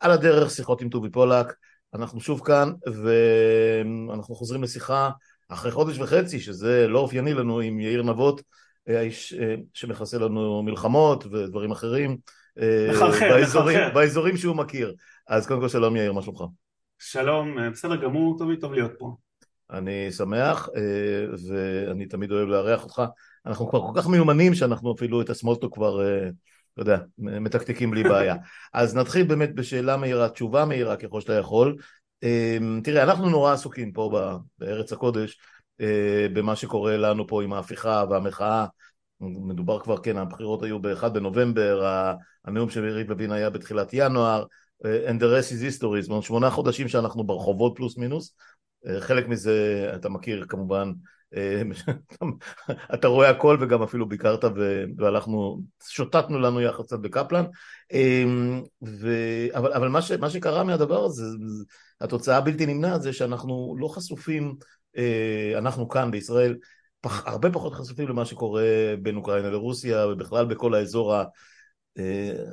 על הדרך שיחות עם טובי פולק, אנחנו שוב כאן ואנחנו חוזרים לשיחה אחרי חודש וחצי, שזה לא אופייני לנו עם יאיר נבות, האיש אה, שמכסה לנו מלחמות ודברים אחרים, אה, מחרחר, באזורים, מחרחר. באזורים שהוא מכיר. אז קודם כל שלום יאיר, מה שלומך? שלום, אה, בסדר גמור, טוב לי טוב להיות פה. אני שמח ואני תמיד אוהב לארח אותך. אנחנו כבר כל כך מיומנים שאנחנו אפילו את הסמולטו כבר אתה יודע, מתקתקים בלי בעיה. אז נתחיל באמת בשאלה מהירה, תשובה מהירה ככל שאתה יכול. אמ, תראה, אנחנו נורא עסוקים פה בארץ הקודש אה, במה שקורה לנו פה עם ההפיכה והמחאה. מדובר כבר, כן, הבחירות היו ב-1 בנובמבר, הנאום של יריב לוין היה בתחילת ינואר, אה, and the rest is history, זאת אומרת שמונה חודשים שאנחנו ברחובות פלוס מינוס, אה, חלק מזה אתה מכיר כמובן אתה רואה הכל וגם אפילו ביקרת והלכנו, שוטטנו לנו יחד קצת בקפלן. אה, ו... אבל, אבל מה, ש... מה שקרה מהדבר הזה, התוצאה הבלתי נמנעת זה שאנחנו לא חשופים, אה, אנחנו כאן בישראל, פח... הרבה פחות חשופים למה שקורה בין אוקראינה לרוסיה ובכלל בכל האזור ה...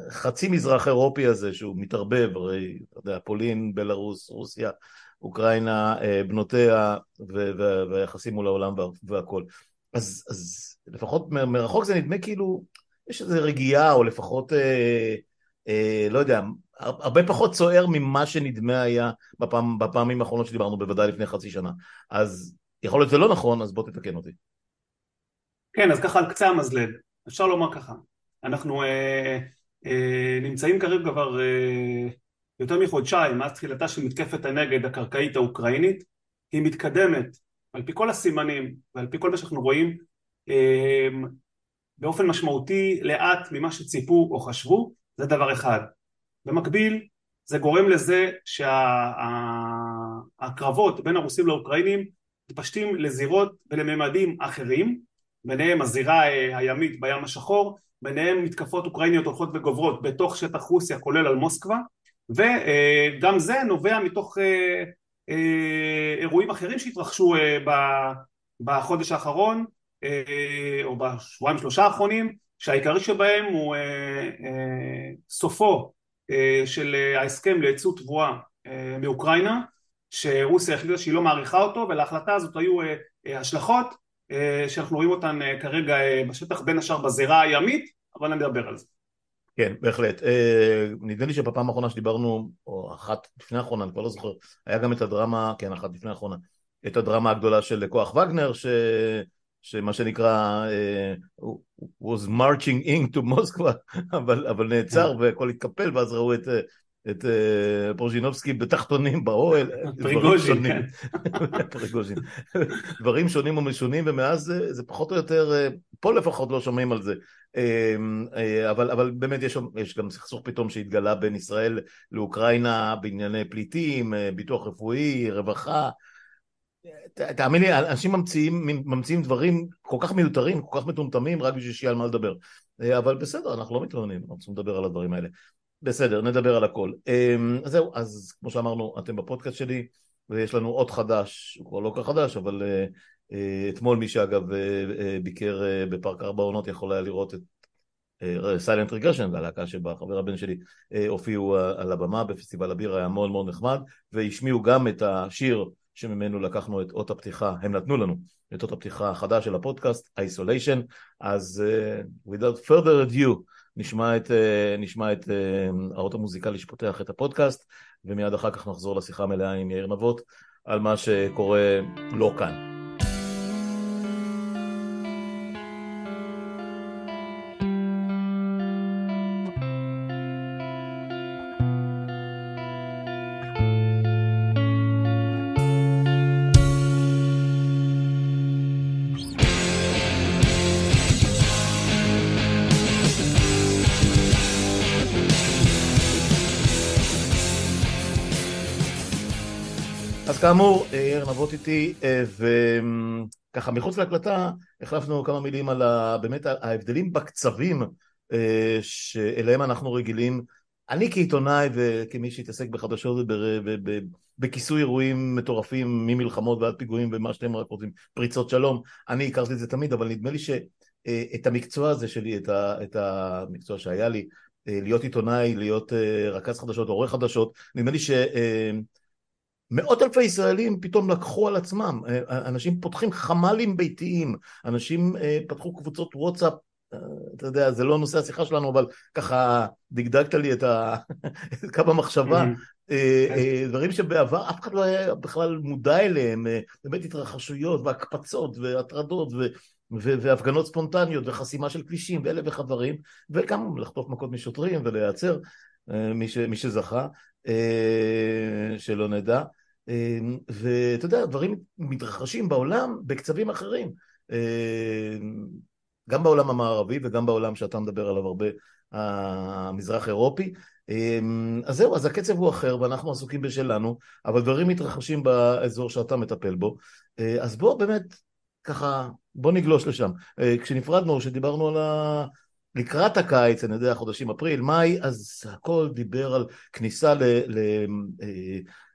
חצי מזרח אירופי הזה שהוא מתערבב, הרי אתה יודע, פולין, בלרוס, רוסיה אוקראינה, אה, בנותיה והיחסים מול העולם והכל. אז, אז לפחות מרחוק זה נדמה כאילו יש איזו רגיעה או לפחות אה, אה, לא יודע, הרבה פחות צוער ממה שנדמה היה בפעם, בפעמים האחרונות שדיברנו בוודאי לפני חצי שנה. אז יכול להיות שזה לא נכון, אז בוא תתקן אותי. כן, אז ככה על קצה המזלג, אפשר לומר ככה. אנחנו אה, אה, נמצאים כרגע כבר אה, יותר מחודשיים מאז תחילתה של מתקפת הנגד הקרקעית האוקראינית היא מתקדמת על פי כל הסימנים ועל פי כל מה שאנחנו רואים אמ, באופן משמעותי לאט ממה שציפו או חשבו זה דבר אחד. במקביל זה גורם לזה שהקרבות שה, בין הרוסים לאוקראינים מתפשטים לזירות ולממדים אחרים ביניהם הזירה אה, הימית בים השחור ביניהם מתקפות אוקראיניות הולכות וגוברות בתוך שטח רוסיה כולל על מוסקבה וגם זה נובע מתוך אה, אה, אירועים אחרים שהתרחשו אה, בחודש האחרון או בשבועיים שלושה האחרונים שהעיקרי שבהם הוא סופו של ההסכם לייצוא תבואה מאוקראינה שרוסיה החליטה שהיא לא מעריכה אותו ולהחלטה הזאת היו השלכות שאנחנו רואים אותן כרגע בשטח בין השאר בזירה הימית אבל נדבר על זה כן, בהחלט. אה, נדמה לי שבפעם האחרונה שדיברנו, או אחת לפני האחרונה, אני כבר לא זוכר, היה גם את הדרמה, כן, אחת לפני האחרונה, את הדרמה הגדולה של כוח וגנר, ש... שמה שנקרא uh, was marching in to מוסקבה, אבל, אבל נעצר כן. והכל התקפל ואז ראו את, את uh, פרוז'ינובסקי בתחתונים באוהל. פריגוז'ין, כן. פריגוז'ין. דברים שונים ומשונים ומאז זה, זה פחות או יותר, פה לפחות לא שומעים על זה. אמ, אה, אבל, אבל באמת יש, יש גם סכסוך פתאום שהתגלה בין ישראל לאוקראינה בענייני פליטים, אה, ביטוח רפואי, רווחה. תאמין לי, אנשים ממציאים, ממציאים דברים כל כך מיותרים, כל כך מטומטמים, רק בשביל שיהיה על מה לדבר. אה, אבל בסדר, אנחנו לא מתלוננים, אנחנו צריכים לדבר על הדברים האלה. בסדר, נדבר על הכל. אמ, אז זהו, אז כמו שאמרנו, אתם בפודקאסט שלי, ויש לנו עוד חדש, הוא כבר לא כל כך חדש, אבל אתמול מי שאגב אה, אה, ביקר בפארק ארבע עונות יכול היה לראות את Silent Regression והלהקה שבה חבר הבן שלי הופיעו על הבמה בפסטיבל הבירה היה מאוד מאוד נחמד והשמיעו גם את השיר שממנו לקחנו את אות הפתיחה, הם נתנו לנו את אות הפתיחה החדש של הפודקאסט, Isolation, אז uh, without further ado נשמע את, uh, נשמע את uh, האות המוזיקלי שפותח את הפודקאסט ומיד אחר כך נחזור לשיחה מלאה עם יאיר נבות על מה שקורה לא כאן. כאמור, יאיר נבות איתי, אה, וככה מחוץ להקלטה החלפנו כמה מילים על ה, באמת ההבדלים בקצבים אה, שאליהם אנחנו רגילים. אני כעיתונאי וכמי שהתעסק בחדשות ובכיסוי אירועים מטורפים ממלחמות ועד פיגועים ומה שאתם רק רוצים, פריצות שלום, אני הכרתי את זה תמיד, אבל נדמה לי שאת המקצוע הזה שלי, את המקצוע שהיה לי, להיות עיתונאי, להיות רכז חדשות, עורך חדשות, נדמה לי ש... מאות אלפי ישראלים פתאום לקחו על עצמם, אנשים פותחים חמ"לים ביתיים, אנשים פתחו קבוצות וואטסאפ אתה יודע, זה לא נושא השיחה שלנו, אבל ככה דגדגת לי את קו המחשבה. אה. אה, דברים שבעבר אף אחד לא היה בכלל מודע אליהם, אה, באמת התרחשויות והקפצות והטרדות והפגנות ספונטניות וחסימה של כבישים ואלף ואחד דברים, וגם לחטוף מכות משוטרים ולהיעצר, מי שזכה, שלא נדע. ואתה יודע, דברים מתרחשים בעולם בקצבים אחרים. גם בעולם המערבי וגם בעולם שאתה מדבר עליו הרבה, המזרח אירופי. אמ, אז זהו, אז הקצב הוא אחר ואנחנו עסוקים בשלנו, אבל דברים מתרחשים באזור שאתה מטפל בו. אה, אז בוא באמת, ככה, בוא נגלוש לשם. אה, כשנפרדנו, כשדיברנו על ה... לקראת הקיץ, אני יודע, חודשים אפריל, מאי, אז הכל דיבר על כניסה ל... ל...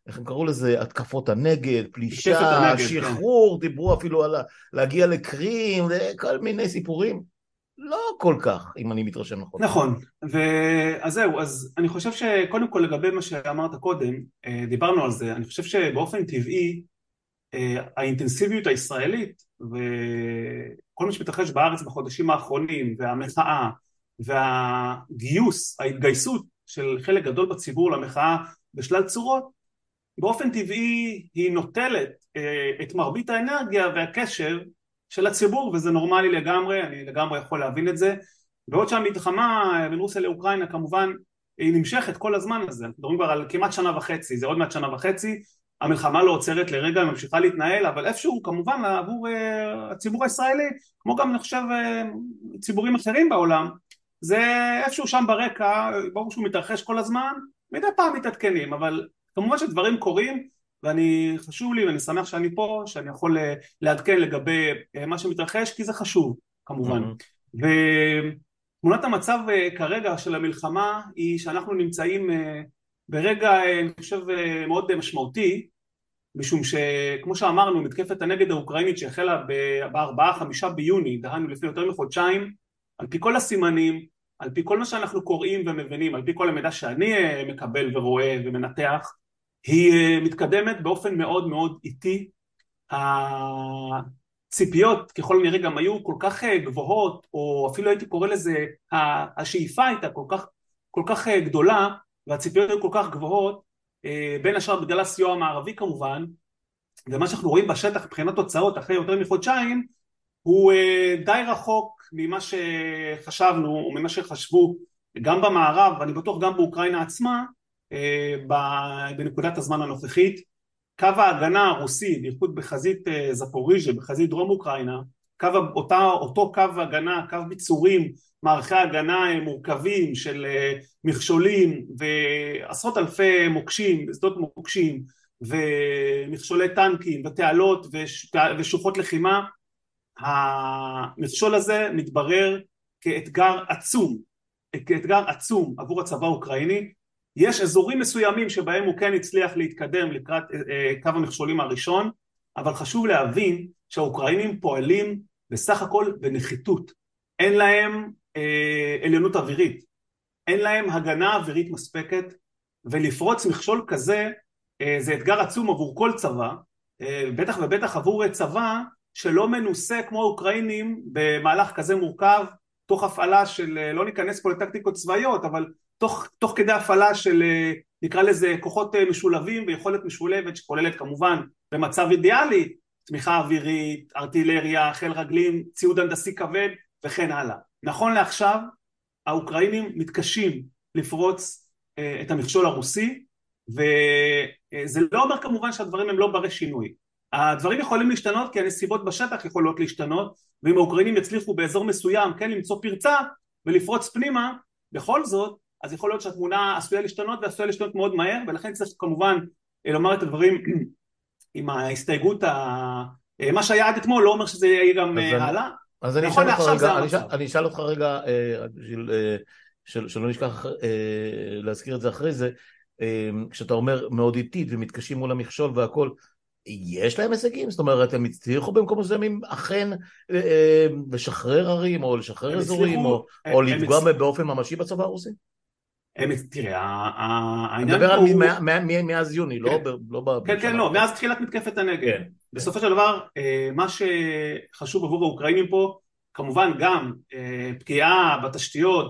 איך הם קראו לזה? התקפות הנגד, פלישה, הנגד, כן. שחרור, כן. דיברו אפילו על להגיע לקרים, כל מיני סיפורים. לא כל כך, אם אני מתרשם נכון. נכון, ו... אז זהו, אז אני חושב שקודם כל לגבי מה שאמרת קודם, אה, דיברנו על זה, אני חושב שבאופן טבעי אה, האינטנסיביות הישראלית וכל מה שמתרחש בארץ בחודשים האחרונים והמחאה והגיוס, ההתגייסות של חלק גדול בציבור למחאה בשלל צורות באופן טבעי היא נוטלת אה, את מרבית האנרגיה והקשר של הציבור וזה נורמלי לגמרי, אני לגמרי יכול להבין את זה. בעוד שהמלחמה בין רוסיה לאוקראינה כמובן היא נמשכת כל הזמן הזה, אנחנו מדברים כבר על כמעט שנה וחצי, זה עוד מעט שנה וחצי, המלחמה לא עוצרת לרגע, היא ממשיכה להתנהל, אבל איפשהו כמובן עבור uh, הציבור הישראלי, כמו גם אני חושב uh, ציבורים אחרים בעולם, זה איפשהו שם ברקע, ברור שהוא מתרחש כל הזמן, מדי פעם מתעדכנים, אבל כמובן שדברים קורים ואני חשוב לי ואני שמח שאני פה שאני יכול אה, לעדכן לגבי אה, מה שמתרחש כי זה חשוב כמובן mm-hmm. ותמונת המצב אה, כרגע של המלחמה היא שאנחנו נמצאים ברגע אני חושב מאוד משמעותי משום שכמו שאמרנו מתקפת הנגד האוקראינית שהחלה בארבעה חמישה ביוני דהיינו לפני יותר מחודשיים על פי כל הסימנים על פי כל מה שאנחנו קוראים ומבינים על פי כל המידע שאני מקבל ורואה ומנתח היא אה, מתקדמת באופן מאוד מאוד איטי. הציפיות ככל הנראה גם היו כל כך אה, גבוהות או אפילו הייתי קורא לזה השאיפה הייתה כל כך, כל כך אה, גדולה והציפיות היו כל כך גבוהות בין השאר בגלל הסיוע המערבי כמובן. ומה שאנחנו רואים בשטח מבחינת תוצאות אחרי יותר מחודשיים הוא די רחוק ממה שחשבנו או ממה שחשבו גם במערב ואני בטוח גם באוקראינה עצמה בנקודת הזמן הנוכחית. קו ההגנה הרוסי, בייחוד בחזית אה, זפוריז'ה, בחזית דרום אוקראינה, קו, אותה, אותו קו הגנה, קו ביצורים, מערכי הגנה אה, מורכבים של מכשולים ועשרות אלפי מוקשים, שדות מוקשים ומכשולי טנקים ותעלות ושוחות לחימה, המכשול הזה מתברר כאתגר עצום, כאתגר עצום עבור הצבא האוקראיני יש אזורים מסוימים שבהם הוא כן הצליח להתקדם לקראת אה, אה, קו המכשולים הראשון, אבל חשוב להבין שהאוקראינים פועלים בסך הכל בנחיתות. אין להם אה, עליונות אווירית, אין להם הגנה אווירית מספקת, ולפרוץ מכשול כזה אה, זה אתגר עצום עבור כל צבא, אה, בטח ובטח עבור צבא שלא מנוסה כמו האוקראינים במהלך כזה מורכב, תוך הפעלה של, אה, לא ניכנס פה לטקטיקות צבאיות, אבל תוך, תוך כדי הפעלה של אה, נקרא לזה כוחות אה, משולבים ויכולת משולבת שכוללת כמובן במצב אידיאלי תמיכה אווירית, ארטילריה, חיל רגלים, ציוד הנדסי כבד וכן הלאה. נכון לעכשיו האוקראינים מתקשים לפרוץ אה, את המכשול הרוסי וזה לא אומר כמובן שהדברים הם לא ברי שינוי. הדברים יכולים להשתנות כי הנסיבות בשטח יכולות להשתנות ואם האוקראינים יצליחו באזור מסוים כן למצוא פרצה ולפרוץ פנימה בכל זאת אז יכול להיות שהתמונה עשויה להשתנות ועשויה להשתנות מאוד מהר ולכן צריך כמובן אה, לומר את הדברים עם ההסתייגות, ה... אה, מה שהיה עד אתמול לא אומר שזה יהיה גם אה, הלאה. אז אני אשאל אותך רגע, אני, אני אשאל אותך רגע, בשביל של, שלא נשכח להזכיר את זה אחרי זה, כשאתה אומר מאוד איטית ומתקשים מול המכשול והכל, יש להם הישגים? זאת אומרת, הם הצליחו במקומות מסוימים אכן לשחרר ערים או לשחרר אזורים או, או לפגוע הצ... באופן ממשי בצבא הרוסי? תראה, העניין הוא... אני מדבר מאז יוני, לא כן. לא כן, כן, לא, מאז תחילת מתקפת הנגד. כן. בסופו של דבר, אה, מה שחשוב עבור האוקראינים פה, כמובן גם אה, פגיעה בתשתיות,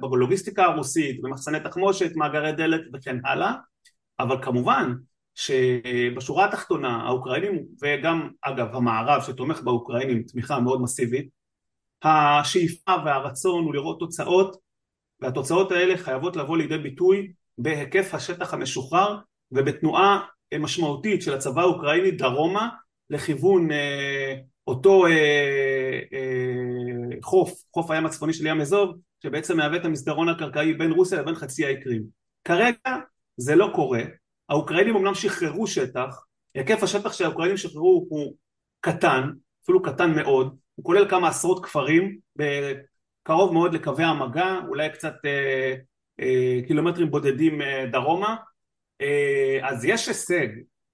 בלוגיסטיקה הרוסית, במחסני תחמושת, מאגרי דלק וכן הלאה, אבל כמובן שבשורה התחתונה האוקראינים וגם אגב המערב שתומך באוקראינים תמיכה מאוד מסיבית השאיפה והרצון הוא לראות תוצאות והתוצאות האלה חייבות לבוא לידי ביטוי בהיקף השטח המשוחרר ובתנועה משמעותית של הצבא האוקראיני דרומה לכיוון אה, אותו אה, אה, חוף, חוף הים הצפוני של ים אזוב שבעצם מהווה את המסדרון הקרקעי בין רוסיה לבין חצי האי קרים. כרגע זה לא קורה, האוקראינים אמנם שחררו שטח, היקף השטח שהאוקראינים שחררו הוא קטן, אפילו קטן מאוד, הוא כולל כמה עשרות כפרים קרוב מאוד לקווי המגע, אולי קצת אה, אה, קילומטרים בודדים אה, דרומה, אה, אז יש הישג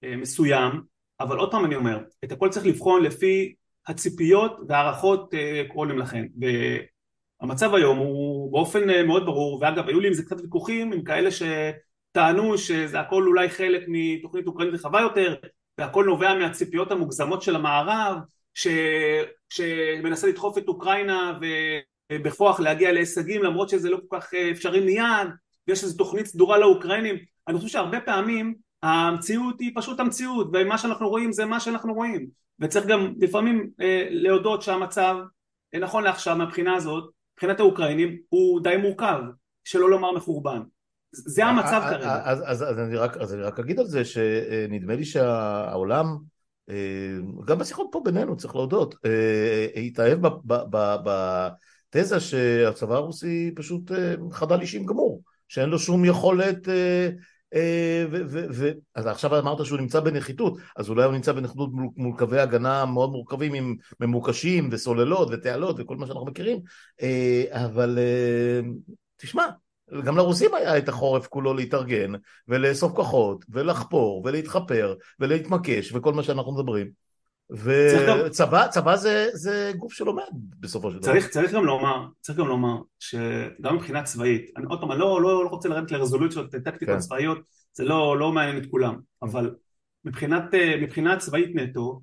אה, מסוים, אבל עוד פעם אני אומר, את הכל צריך לבחון לפי הציפיות והערכות אה, קוראים לכם, והמצב היום הוא באופן אה, מאוד ברור, ואגב היו לי עם זה קצת ויכוחים עם כאלה שטענו שזה הכל אולי חלק מתוכנית אוקראינית רחבה יותר, והכל נובע מהציפיות המוגזמות של המערב, ש... שמנסה לדחוף את אוקראינה ו... בכוח להגיע להישגים למרות שזה לא כל כך אפשרי מיד ויש איזו תוכנית סדורה לאוקראינים. אני חושב שהרבה פעמים המציאות היא פשוט המציאות ומה שאנחנו רואים זה מה שאנחנו רואים. וצריך גם לפעמים אה, להודות שהמצב אה, נכון לעכשיו מהבחינה הזאת מבחינת האוקראינים הוא די מורכב שלא לומר מחורבן זה המצב כרגע. אז, אז, אז, אני רק, אז אני רק אגיד על זה שנדמה לי שהעולם גם בשיחות פה בינינו צריך להודות התאהב ב... תזה שהצבא הרוסי פשוט אה, חדל אישים גמור, שאין לו שום יכולת אה, אה, ו, ו, ו, אז עכשיו אמרת שהוא נמצא בנחיתות, אז אולי הוא נמצא בנחיתות מול, מול קווי הגנה מאוד מורכבים עם ממוקשים וסוללות ותעלות וכל מה שאנחנו מכירים, אבל תשמע, גם לרוסים היה את החורף כולו להתארגן ולאסוף כוחות ולחפור ולהתחפר ולהתמקש וכל מה שאנחנו מדברים וצבא צבא זה, זה גוף שלומד בסופו של דבר. צריך, צריך גם לומר, צריך גם לומר שגם מבחינה צבאית, אני עוד פעם, אני לא, לא, לא רוצה לרדת לרזולוציות טקטיקות כן. צבאיות, זה לא, לא מעניין את כולם, אבל מבחינת, מבחינה צבאית נטו,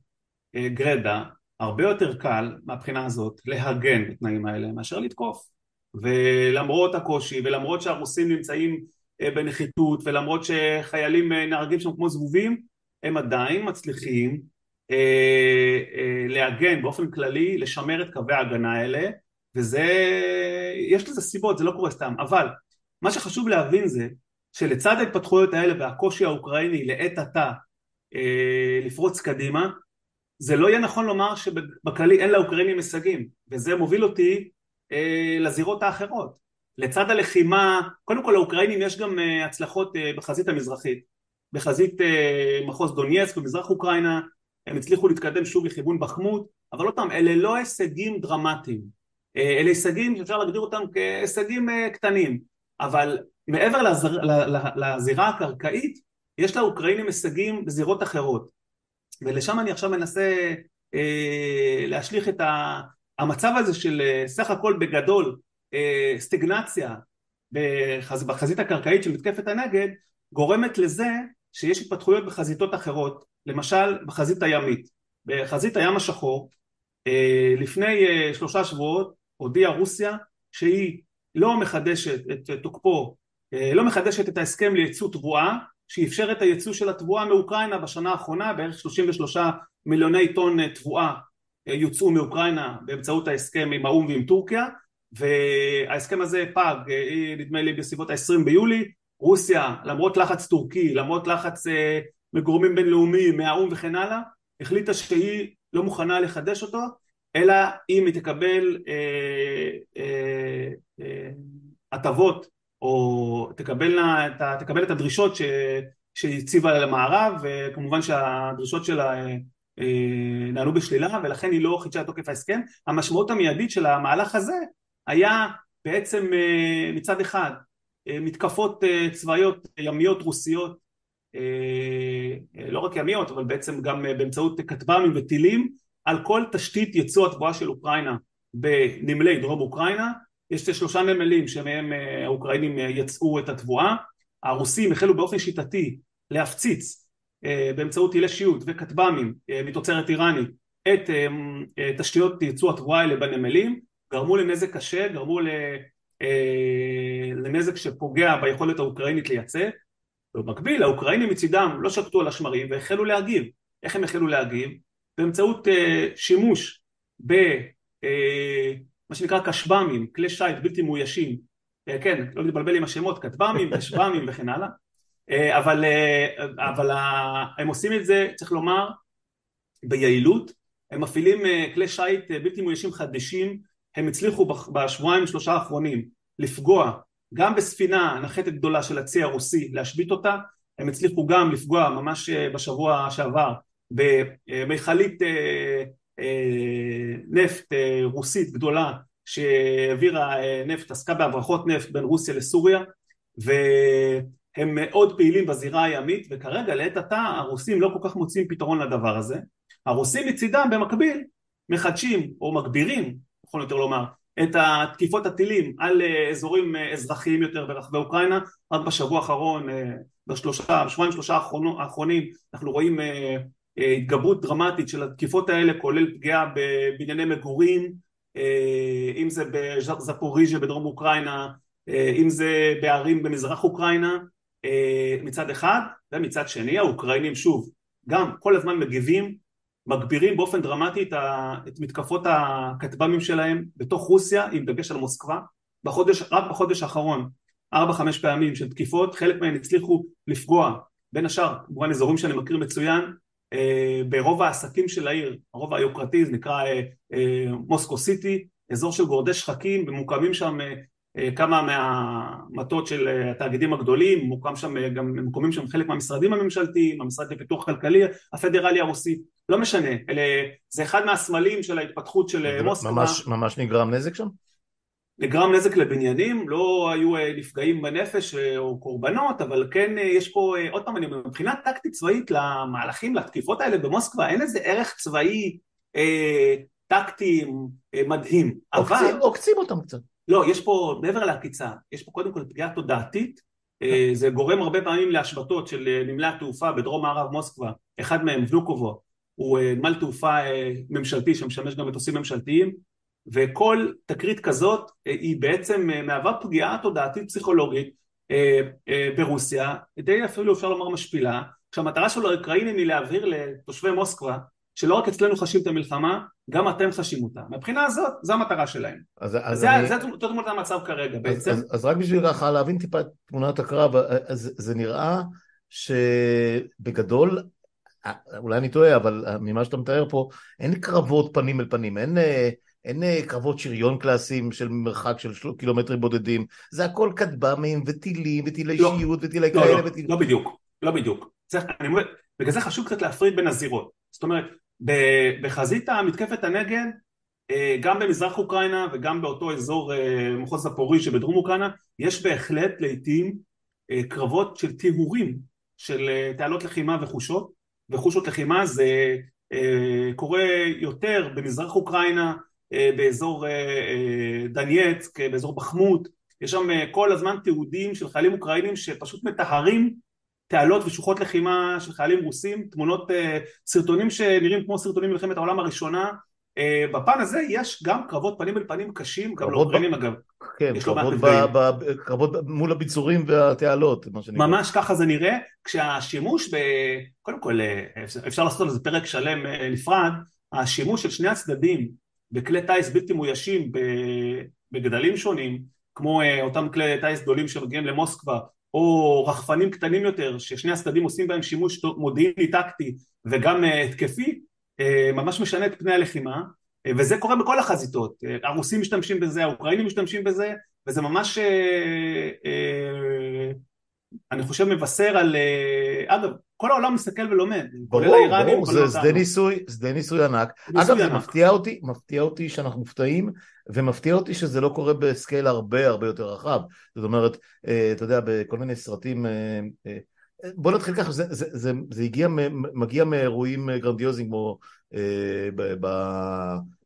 אה, גרדה, הרבה יותר קל מהבחינה הזאת להגן בתנאים האלה מאשר לתקוף. ולמרות הקושי ולמרות שהרוסים נמצאים אה, בנחיתות ולמרות שחיילים אה, נהרגים שם כמו זבובים, הם עדיין מצליחים אה, אה, להגן באופן כללי, לשמר את קווי ההגנה האלה, וזה, יש לזה סיבות, זה לא קורה סתם, אבל מה שחשוב להבין זה שלצד ההתפתחויות האלה והקושי האוקראיני לעת עתה אה, לפרוץ קדימה, זה לא יהיה נכון לומר שבכללי אין לאוקראינים הישגים, וזה מוביל אותי לזירות האחרות. לצד הלחימה, קודם כל לאוקראינים יש גם הצלחות בחזית המזרחית, בחזית מחוז דונייסק במזרח אוקראינה, הם הצליחו להתקדם שוב לכיוון בחמות, אבל עוד פעם, אלה לא הישגים דרמטיים, אה, אלה הישגים שאפשר להגדיר אותם כהישגים אה, קטנים, אבל מעבר לזר, לזירה הקרקעית, יש לאוקראינים הישגים בזירות אחרות, ולשם אני עכשיו מנסה אה, להשליך את ה, המצב הזה של אה, סך הכל בגדול אה, סטגנציה בחז, בחזית הקרקעית של מתקפת הנגד, גורמת לזה שיש התפתחויות בחזיתות אחרות למשל בחזית הימית, בחזית הים השחור אה, לפני שלושה שבועות הודיעה רוסיה שהיא לא מחדשת את תוקפו, לא מחדשת את ההסכם לייצוא תבואה שאפשר את הייצוא של התבואה מאוקראינה בשנה האחרונה בערך 33 מיליוני טון תבואה יוצאו מאוקראינה באמצעות ההסכם עם האו"ם ועם טורקיה וההסכם הזה פג נדמה לי בסביבות ה-20 ביולי. רוסיה למרות לחץ טורקי למרות לחץ מגורמים בינלאומיים, מהאו"ם וכן הלאה, החליטה שהיא לא מוכנה לחדש אותו, אלא אם היא תקבל הטבות אה, אה, אה, או תקבלנה, תקבל את הדרישות ש, שהציבה למערב, וכמובן שהדרישות שלה אה, נעלו בשלילה, ולכן היא לא חידשה את תוקף ההסכם. המשמעות המיידית של המהלך הזה היה בעצם אה, מצד אחד אה, מתקפות צבאיות ימיות רוסיות לא רק ימיות אבל בעצם גם באמצעות כטב"מים וטילים על כל תשתית ייצוא התבואה של אוקראינה בנמלי דרום אוקראינה יש שלושה נמלים שמהם האוקראינים יצאו את התבואה, הרוסים החלו באופן שיטתי להפציץ באמצעות טילי שיוט וכטב"מים מתוצרת איראנית את תשתיות ייצוא התבואה האלה בנמלים, גרמו לנזק קשה, גרמו לנזק שפוגע ביכולת האוקראינית לייצא. במקביל האוקראינים מצידם לא שקטו על השמרים והחלו להגיב. איך הם החלו להגיב? באמצעות שימוש במה שנקרא כשב"מים, כלי שיט בלתי מאוישים, כן, לא להתבלבל עם השמות, כטב"מים, כשב"מים וכן הלאה, אבל, uh, אבל הם עושים את זה, צריך לומר, ביעילות, הם מפעילים uh, כלי שיט בלתי מאוישים חדשים, הם הצליחו בשבועיים שלושה האחרונים לפגוע גם בספינה נחתת גדולה של הצי הרוסי, להשבית אותה, הם הצליחו גם לפגוע ממש בשבוע שעבר במכלית אה, אה, נפט אה, רוסית גדולה שהעבירה נפט, עסקה בהברחות נפט בין רוסיה לסוריה והם מאוד פעילים בזירה הימית וכרגע לעת עתה הרוסים לא כל כך מוצאים פתרון לדבר הזה. הרוסים מצידם במקביל מחדשים או מגבירים, יכול יותר לומר, את התקיפות הטילים על אזורים אזרחיים יותר ברחבי אוקראינה. רק בשבוע האחרון, בשלושה, בשבועיים שלושה האחרונים אנחנו רואים אה, התגברות דרמטית של התקיפות האלה כולל פגיעה בבנייני מגורים אה, אם זה בזפוריז'ה בדרום אוקראינה אה, אם זה בערים במזרח אוקראינה מצד אחד ומצד שני האוקראינים שוב גם כל הזמן מגיבים מגבירים באופן דרמטי את מתקפות הכטב"מים שלהם בתוך רוסיה עם דגש על מוסקבה. בחודש, רק בחודש האחרון ארבע חמש פעמים של תקיפות חלק מהן הצליחו לפגוע בין השאר כמובן אזורים שאני מכיר מצוין אה, ברוב העסקים של העיר, הרוב היוקרתי זה נקרא אה, אה, מוסקו סיטי, אזור של גורדי שחקים ומוקמים שם כמה מהמטות של התאגידים הגדולים, מוקם שם גם, מוקמים שם חלק מהמשרדים הממשלתיים, המשרד לפיתוח כלכלי הפדרלי הרוסי, לא משנה, אלה, זה אחד מהסמלים של ההתפתחות של מוסקבה. ממש, ממש נגרם נזק שם? נגרם נזק לבניינים, לא היו אה, נפגעים בנפש אה, או קורבנות, אבל כן אה, יש פה, עוד פעם אני אומר, מבחינה טקטית צבאית למהלכים, לתקיפות האלה במוסקבה, אין איזה ערך צבאי אה, טקטי אה, מדהים. עוקצים, אבל... עוקצים אותם קצת. לא, יש פה, מעבר לעקיצה, יש פה קודם כל פגיעה תודעתית, אה, זה גורם הרבה פעמים להשבתות של נמלי התעופה בדרום מערב מוסקבה, אחד מהם, ונוקובו, הוא נמל תעופה ממשלתי שמשמש גם מטוסים ממשלתיים, וכל תקרית כזאת אה, היא בעצם אה, מהווה פגיעה תודעתית פסיכולוגית אה, ברוסיה, די אפילו אפשר לומר משפילה, כשהמטרה של האוקראינים היא להבהיר לתושבי מוסקבה שלא רק אצלנו חשים את המלחמה, גם אתם חשים אותה. מבחינה הזאת, זו המטרה שלהם. אז, אז זה, אני... זה, זה תמונת המצב כרגע בעצם. אז, אז, אז רק בשביל ככה להבין טיפה את תמונת הקרב, אז זה נראה שבגדול, אולי אני טועה, אבל ממה שאתה מתאר פה, אין קרבות פנים אל פנים, אין... אין אה, קרבות שריון קלאסיים של מרחק של של קילומטרים בודדים, זה הכל כטב"מים וטילים וטילי לא, שיעוט וטילי לא, כאלה לא, וטיל... לא בדיוק, לא בדיוק. זה, אני אומר, בגלל זה חשוב קצת להפריד בין הזירות. זאת אומרת, בחזית המתקפת הנגד, אה, גם במזרח אוקראינה וגם באותו אזור אה, מחוז זפורי שבדרום אוקראינה, יש בהחלט לעיתים קרבות של טיהורים של תעלות לחימה וחושות, וחושות לחימה זה קורה יותר במזרח אוקראינה, אה, באזור אה, אה, דנייצק, באזור בחמות, יש שם כל הזמן תיעודים של חיילים אוקראינים שפשוט מטהרים תעלות ושוחות לחימה של חיילים רוסים, תמונות, סרטונים שנראים כמו סרטונים מלחמת העולם הראשונה, בפן הזה יש גם קרבות פנים אל פנים קשים, גם לאוקראינים אגב. כן, קרבות, ב, ב, קרבות מול הביצורים והתעלות, מה שנקרא. ממש ככה זה נראה, כשהשימוש ב... קודם כל אפשר לעשות על זה פרק שלם נפרד, השימוש של שני הצדדים בכלי טיס בלתי מאוישים בגדלים שונים, כמו אה, אותם כלי טיס גדולים שמגיעים למוסקבה, או רחפנים קטנים יותר, ששני הצדדים עושים בהם שימוש מודיעיני טקטי וגם אה, התקפי, אה, ממש משנה את פני הלחימה, וזה קורה בכל החזיתות, הרוסים משתמשים בזה, האוקראינים משתמשים בזה, וזה ממש, אני חושב, מבשר על, אגב, כל העולם מסתכל ולומד, כולל האיראנים. ברור, זה שדה ניסוי, שדה ניסוי ענק. אגב, זה מפתיע אותי, מפתיע אותי שאנחנו מופתעים, ומפתיע אותי שזה לא קורה ב scale הרבה הרבה יותר רחב. זאת אומרת, אה, אתה יודע, בכל מיני סרטים, אה, אה, בוא נתחיל ככה, זה, זה, זה, זה הגיע, מגיע מאירועים גרנדיוזיים כמו אה, ב, ב,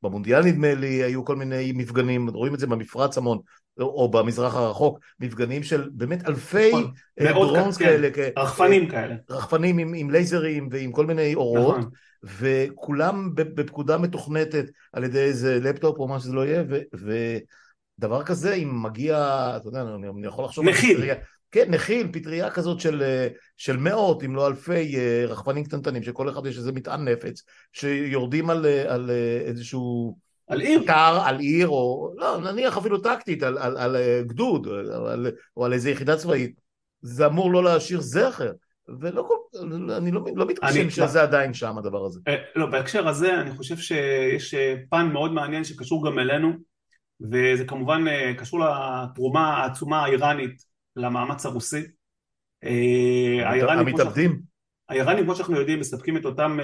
במונדיאל נדמה לי, היו כל מיני מפגנים, רואים את זה במפרץ המון, או במזרח הרחוק, מפגנים של באמת אלפי נכון, drones כן. כאלה, רחפנים כאלה, רחפנים עם, עם לייזרים ועם כל מיני אורות, נכון. וכולם בפקודה מתוכנתת על ידי איזה לפטופ או מה שזה לא יהיה, ודבר כזה, אם מגיע, אתה יודע, אני יכול לחשוב... מכיל. כן, מכיל, פטריה כזאת של, של מאות, אם לא אלפי רחפנים קטנטנים, שכל אחד יש איזה מטען נפץ, שיורדים על, על איזשהו... על עיר. קר, על עיר, או לא, נניח אפילו טקטית, על, על, על גדוד, או על, או על איזה יחידה צבאית. זה אמור לא להשאיר זכר. ולא כל, אני לא, לא מתרשם שזה לא, עדיין שם הדבר הזה. אה, לא, בהקשר הזה אני חושב שיש אה, פן מאוד מעניין שקשור גם אלינו, וזה כמובן אה, קשור לתרומה העצומה האיראנית למאמץ הרוסי. המתאבדים? האיראנים כמו שאנחנו יודעים מספקים את אותם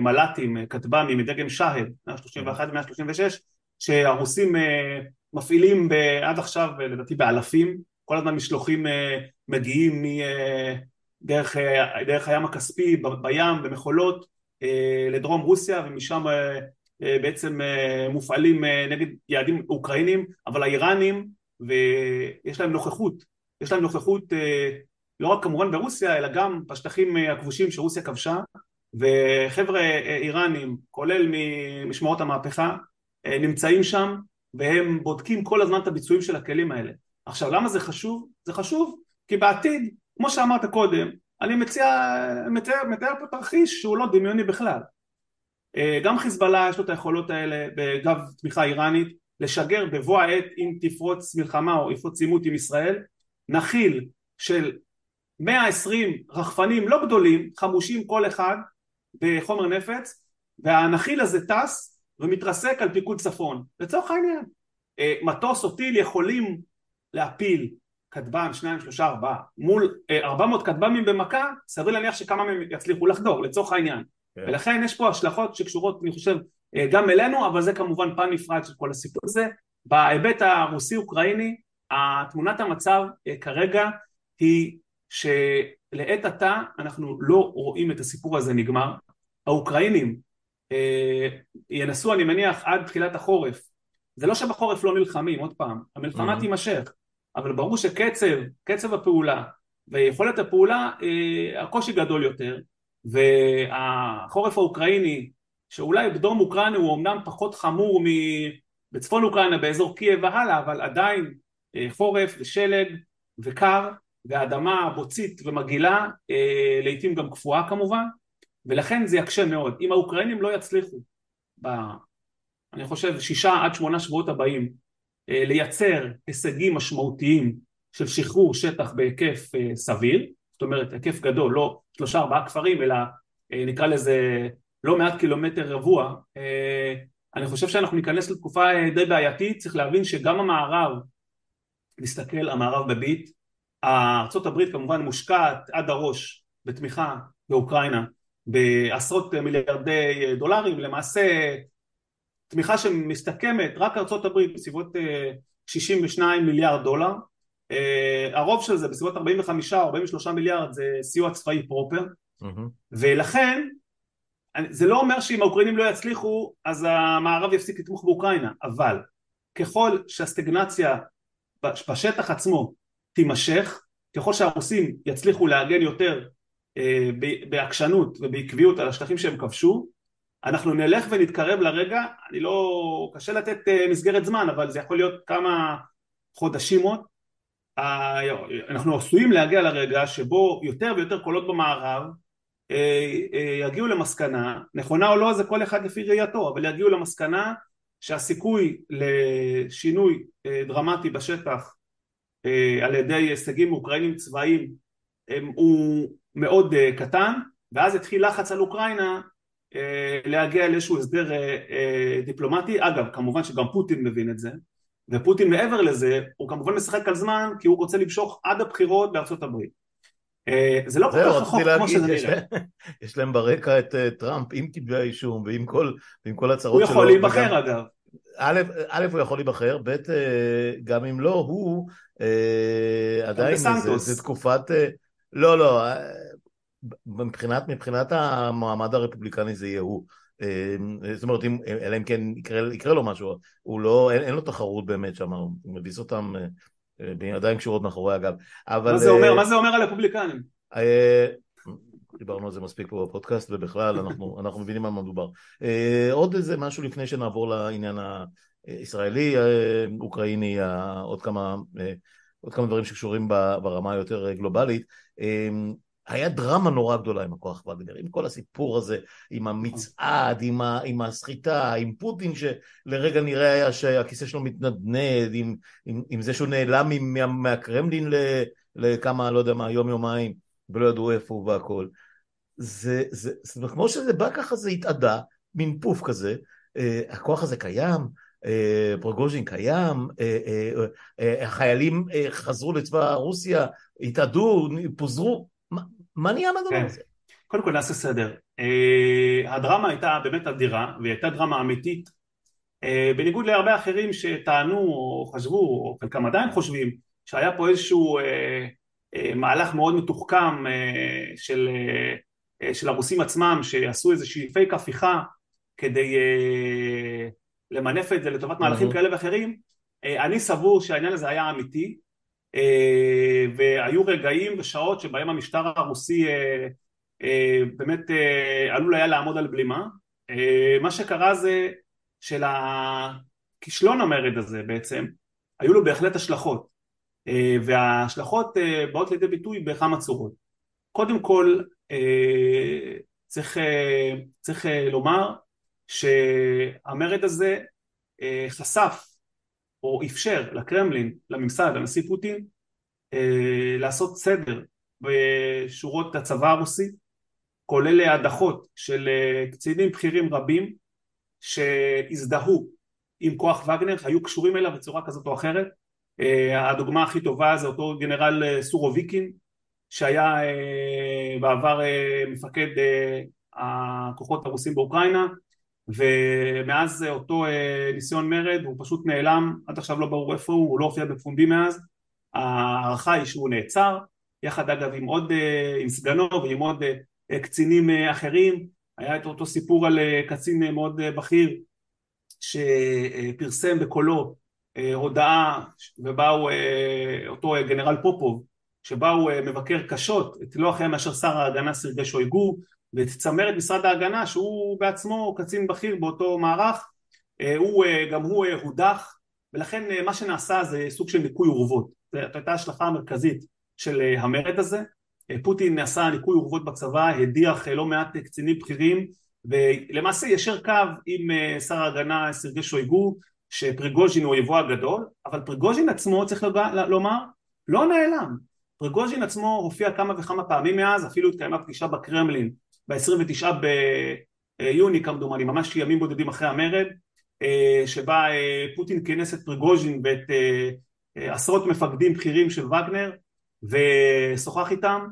מל"טים, כטב"מים מדגם שהד, 131 ו-136, שהרוסים מפעילים עד עכשיו לדעתי באלפים. כל הזמן משלוחים אה, מגיעים אה, דרך, אה, הים הכספי, בים, במכולות, לדרום רוסיה ומשם בעצם מופעלים נגד יעדים אוקראינים, אבל האיראנים, ויש להם נוכחות, יש להם נוכחות לא רק כמובן ברוסיה, אלא גם בשטחים הכבושים שרוסיה כבשה, וחבר'ה איראנים, כולל ממשמרות המהפכה, נמצאים שם, והם בודקים כל הזמן את הביצועים של הכלים האלה. עכשיו למה זה חשוב? זה חשוב כי בעתיד, כמו שאמרת קודם, אני מציע, מתאר, מתאר פה תרחיש שהוא לא דמיוני בכלל. אה, גם חיזבאללה יש לו את היכולות האלה בגב תמיכה איראנית, לשגר בבוא העת אם תפרוץ מלחמה או יפרוץ עימות עם ישראל, נחיל של 120 רחפנים לא גדולים, חמושים כל אחד בחומר נפץ, והנחיל הזה טס ומתרסק על פיקוד צפון, לצורך העניין. אה, מטוס או טיל יכולים להפיל כטב"ם, שניים, שלושה, ארבעה, מול אה, ארבע מאות כטב"מים במכה, סביר להניח שכמה מהם יצליחו לחדור, לצורך העניין. כן. ולכן יש פה השלכות שקשורות, אני חושב, אה, גם אלינו, אבל זה כמובן פן נפרד של כל הסיפור הזה. בהיבט הרוסי-אוקראיני, תמונת המצב כרגע היא שלעת עתה אנחנו לא רואים את הסיפור הזה נגמר. האוקראינים ינסו, אני מניח, עד תחילת החורף. זה לא שבחורף לא נלחמים, עוד פעם, המלחמה mm-hmm. תימשך. אבל ברור שקצב, קצב הפעולה ויכולת הפעולה, אה, הקושי גדול יותר והחורף האוקראיני שאולי בדרום אוקראינה הוא אמנם פחות חמור מבצפון אוקראינה באזור קייב והלאה אבל עדיין אה, חורף ושלג וקר והאדמה בוצית ומגעילה אה, לעיתים גם קפואה כמובן ולכן זה יקשה מאוד. אם האוקראינים לא יצליחו ב... אני חושב שישה עד שמונה שבועות הבאים אה, לייצר הישגים משמעותיים של שחרור שטח בהיקף אה, סביר, זאת אומרת היקף גדול, לא שלושה ארבעה כפרים אלא אה, נקרא לזה לא מעט קילומטר רבוע, אני חושב שאנחנו ניכנס לתקופה די בעייתית, צריך להבין שגם המערב, נסתכל המערב בביט, ארה"ב כמובן מושקעת עד הראש בתמיכה באוקראינה בעשרות מיליארדי דולרים, למעשה תמיכה שמסתכמת רק ארה"ב בסביבות 62 אה, מיליארד דולר. אה, הרוב של זה בסביבות 45 או 43 מיליארד זה סיוע צבאי פרופר. mm-hmm. ולכן זה לא אומר שאם האוקראינים לא יצליחו אז המערב יפסיק לתמוך באוקראינה. אבל ככל שהסטגנציה בשטח עצמו תימשך. ככל שהרוסים יצליחו להגן יותר אה, בעקשנות ובעקביות על השטחים שהם כבשו אנחנו נלך ונתקרב לרגע, אני לא, קשה לתת אה, מסגרת זמן, אבל זה יכול להיות כמה חודשים עוד, אנחנו עשויים להגיע לרגע שבו יותר ויותר קולות במערב אה, יגיעו למסקנה, נכונה או לא זה כל אחד לפי ראייתו, אבל יגיעו למסקנה שהסיכוי לשינוי דרמטי בשטח על ידי הישגים אוקראינים צבאיים הוא מאוד קטן, ואז יתחיל לחץ על אוקראינה אה, להגיע לאיזשהו הסדר אה, אה, דיפלומטי, אגב כמובן שגם פוטין מבין את זה ופוטין מעבר לזה הוא כמובן משחק על זמן כי הוא רוצה למשוך עד הבחירות בארצות הברית זה לא כל כך רחוק כמו שזה נראה. יש להם ברקע את טראמפ עם כתבי האישום ועם כל, כל הצהרות שלו. הוא יכול להיבחר אגב. א', הוא יכול להיבחר, ב', גם אם לא, הוא עדיין, זה תקופת, לא, לא, מבחינת, מבחינת המועמד הרפובליקני זה יהיה הוא. זאת אומרת, אם, אלא אם כן יקרה, יקרה לו משהו, הוא לא, אין, אין לו תחרות באמת שם, הוא מביס אותם בידיים קשורות מאחורי הגב. אבל... מה זה אומר, מה זה אומר על רפובליקנים? דיברנו על זה מספיק פה בפודקאסט ובכלל אנחנו, אנחנו מבינים על מה מדובר. עוד איזה משהו לפני שנעבור לעניין הישראלי, אוקראיני, עוד כמה, עוד כמה דברים שקשורים ברמה היותר גלובלית. היה דרמה נורא גדולה עם הכוח וגנר, עם כל הסיפור הזה, עם המצעד, עם, ה, עם הסחיטה, עם פוטין שלרגע נראה היה שהכיסא שלו מתנדנד, עם, עם, עם זה שהוא נעלם מה, מהקרמלין לכמה, לא יודע מה, יום יומיים, ולא ידעו איפה הוא והכל. זה, זה, זה, כמו שזה בא ככה זה התאדה, מין פוף כזה, אה, הכוח הזה קיים, אה, פרוגוז'ין קיים, אה, אה, אה, החיילים אה, חזרו לצבא רוסיה, התאדו, פוזרו, מה, נהיה מהדבר כן. הזה? קודם כל נעשה סדר. הדרמה הייתה באמת אדירה, והיא הייתה דרמה אמיתית, בניגוד להרבה אחרים שטענו או חשבו, או חלקם עדיין חושבים, שהיה פה איזשהו מהלך מאוד מתוחכם של, של הרוסים עצמם, שעשו איזושהי פייק הפיכה כדי למנף את זה לטובת מהלכים כאלה ואחרים, uh, אני סבור שהעניין הזה היה אמיתי, אה, והיו רגעים ושעות שבהם המשטר הרוסי אה, אה, באמת עלול היה לעמוד על בלימה. מה שקרה זה שלכישלון המרד הזה בעצם היו לו בהחלט השלכות וההשלכות באות לידי ביטוי בכמה צורות. קודם כל צריך, צריך לומר שהמרד הזה חשף או אפשר לקרמלין, לממסד, לנשיא פוטין, אה, לעשות סדר בשורות הצבא הרוסי, כולל הדחות של אה, קצינים בכירים רבים שהזדהו עם כוח וגנר, היו קשורים אליו בצורה כזאת או אחרת. אה, הדוגמה הכי טובה זה אותו גנרל סורוביקין, שהיה בעבר מפקד הכוחות הרוסים באוקראינה, ומאז אותו אה, ניסיון מרד הוא פשוט נעלם, עד עכשיו לא ברור איפה הוא, הוא לא הופיע בפומבי מאז, ההערכה היא שהוא נעצר, יחד אגב עם עוד, אה, עם סגנו ועם עוד אה, קצינים אחרים, היה את אותו סיפור על קצין מאוד בכיר שפרסם בקולו הודעה ובאו אותו גנרל פופוב שבה הוא מבקר קשות את לא אחר מאשר שר ההגנה סרגי שויגו ואת צמרת משרד ההגנה שהוא בעצמו קצין בכיר באותו מערך. אה, הוא, אה, גם הוא אה, הודח. ולכן מה שנעשה זה סוג של ניקוי אורוות. זו הייתה השלכה המרכזית של המרד הזה. פוטין עשה ניקוי אורוות בצבא הדיח לא מעט קצינים בכירים. ולמעשה ישר קו עם שר ההגנה סרגי שויגו שפריגוז'ין הוא אויבו הגדול. אבל פריגוז'ין עצמו צריך לומר לא נעלם. פריגוז'ין עצמו הופיע כמה וכמה פעמים מאז אפילו התקיימה פגישה בקרמלין ב-29 ביוני כמדומני, ממש ימים בודדים אחרי המרד, אה, שבה אה, פוטין כינס את פריגוז'ין ואת אה, עשרות מפקדים בכירים של וגנר ושוחח איתם.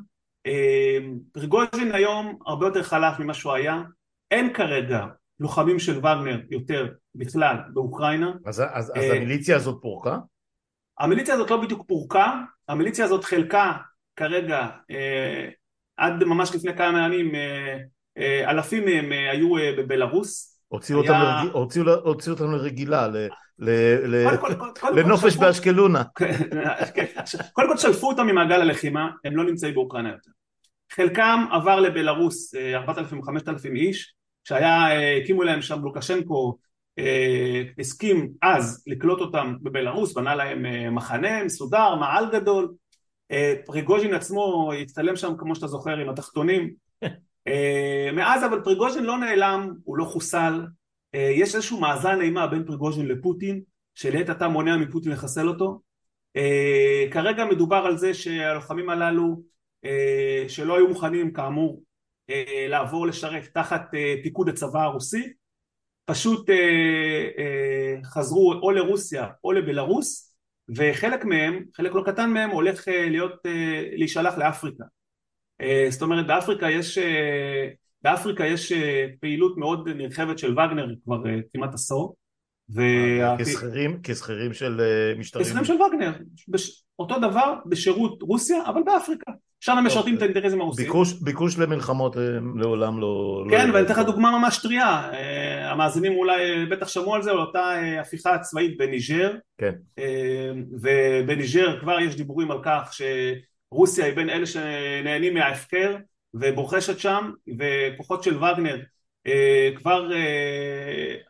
פריגוז'ין היום הרבה יותר חלש ממה שהוא היה, אין כרגע לוחמים של וגנר יותר בכלל באוקראינה. אז, אז, אז המיליציה הזאת פורקה? המיליציה הזאת לא בדיוק פורקה, המיליציה הזאת חלקה כרגע עד ממש לפני כמה ימים אה, אה, אלפים מהם אה, היו בבלארוס הוציאו אותם לרגילה, לנופש באשקלונה. קודם כל שלפו אותם ממעגל הלחימה, הם לא נמצאים באוקראינה יותר. חלקם עבר לבלארוס 4,000-5,000 איש, שהיה, הקימו להם שם לוקשנקו, הסכים אז לקלוט אותם בבלארוס, בנה להם מחנה מסודר, מעל גדול, פריגוז'ין עצמו הצטלם שם כמו שאתה זוכר עם התחתונים. אה, מאז אבל פריגוז'ין לא נעלם, הוא לא חוסל. אה, יש איזשהו מאזן אימה בין פריגוז'ין לפוטין שלעת עתה מונע מפוטין לחסל אותו. כרגע מדובר על זה שהלוחמים הללו שלא היו מוכנים כאמור לעבור לשרת תחת פיקוד הצבא הרוסי. פשוט חזרו או לרוסיה או לבלארוס וחלק מהם, חלק לא קטן מהם הולך אה, להיות, אה, להישלח לאפריקה. אה, זאת אומרת באפריקה יש, באפריקה יש פעילות מאוד נרחבת של וגנר כבר כמעט עשור כשכירים של משטרים? כשכירים של וגנר, אותו דבר בשירות רוסיה אבל באפריקה שם הם משרתים את האינטרסים הרוסיים. ביקוש למלחמות לעולם לא... כן ואני אתן לך דוגמה ממש טריה, המאזינים אולי בטח שמעו על זה, על אותה הפיכה צבאית בניג'ר, כן. ובניג'ר כבר יש דיבורים על כך שרוסיה היא בין אלה שנהנים מההפקר ובוחשת שם וכוחות של וגנר כבר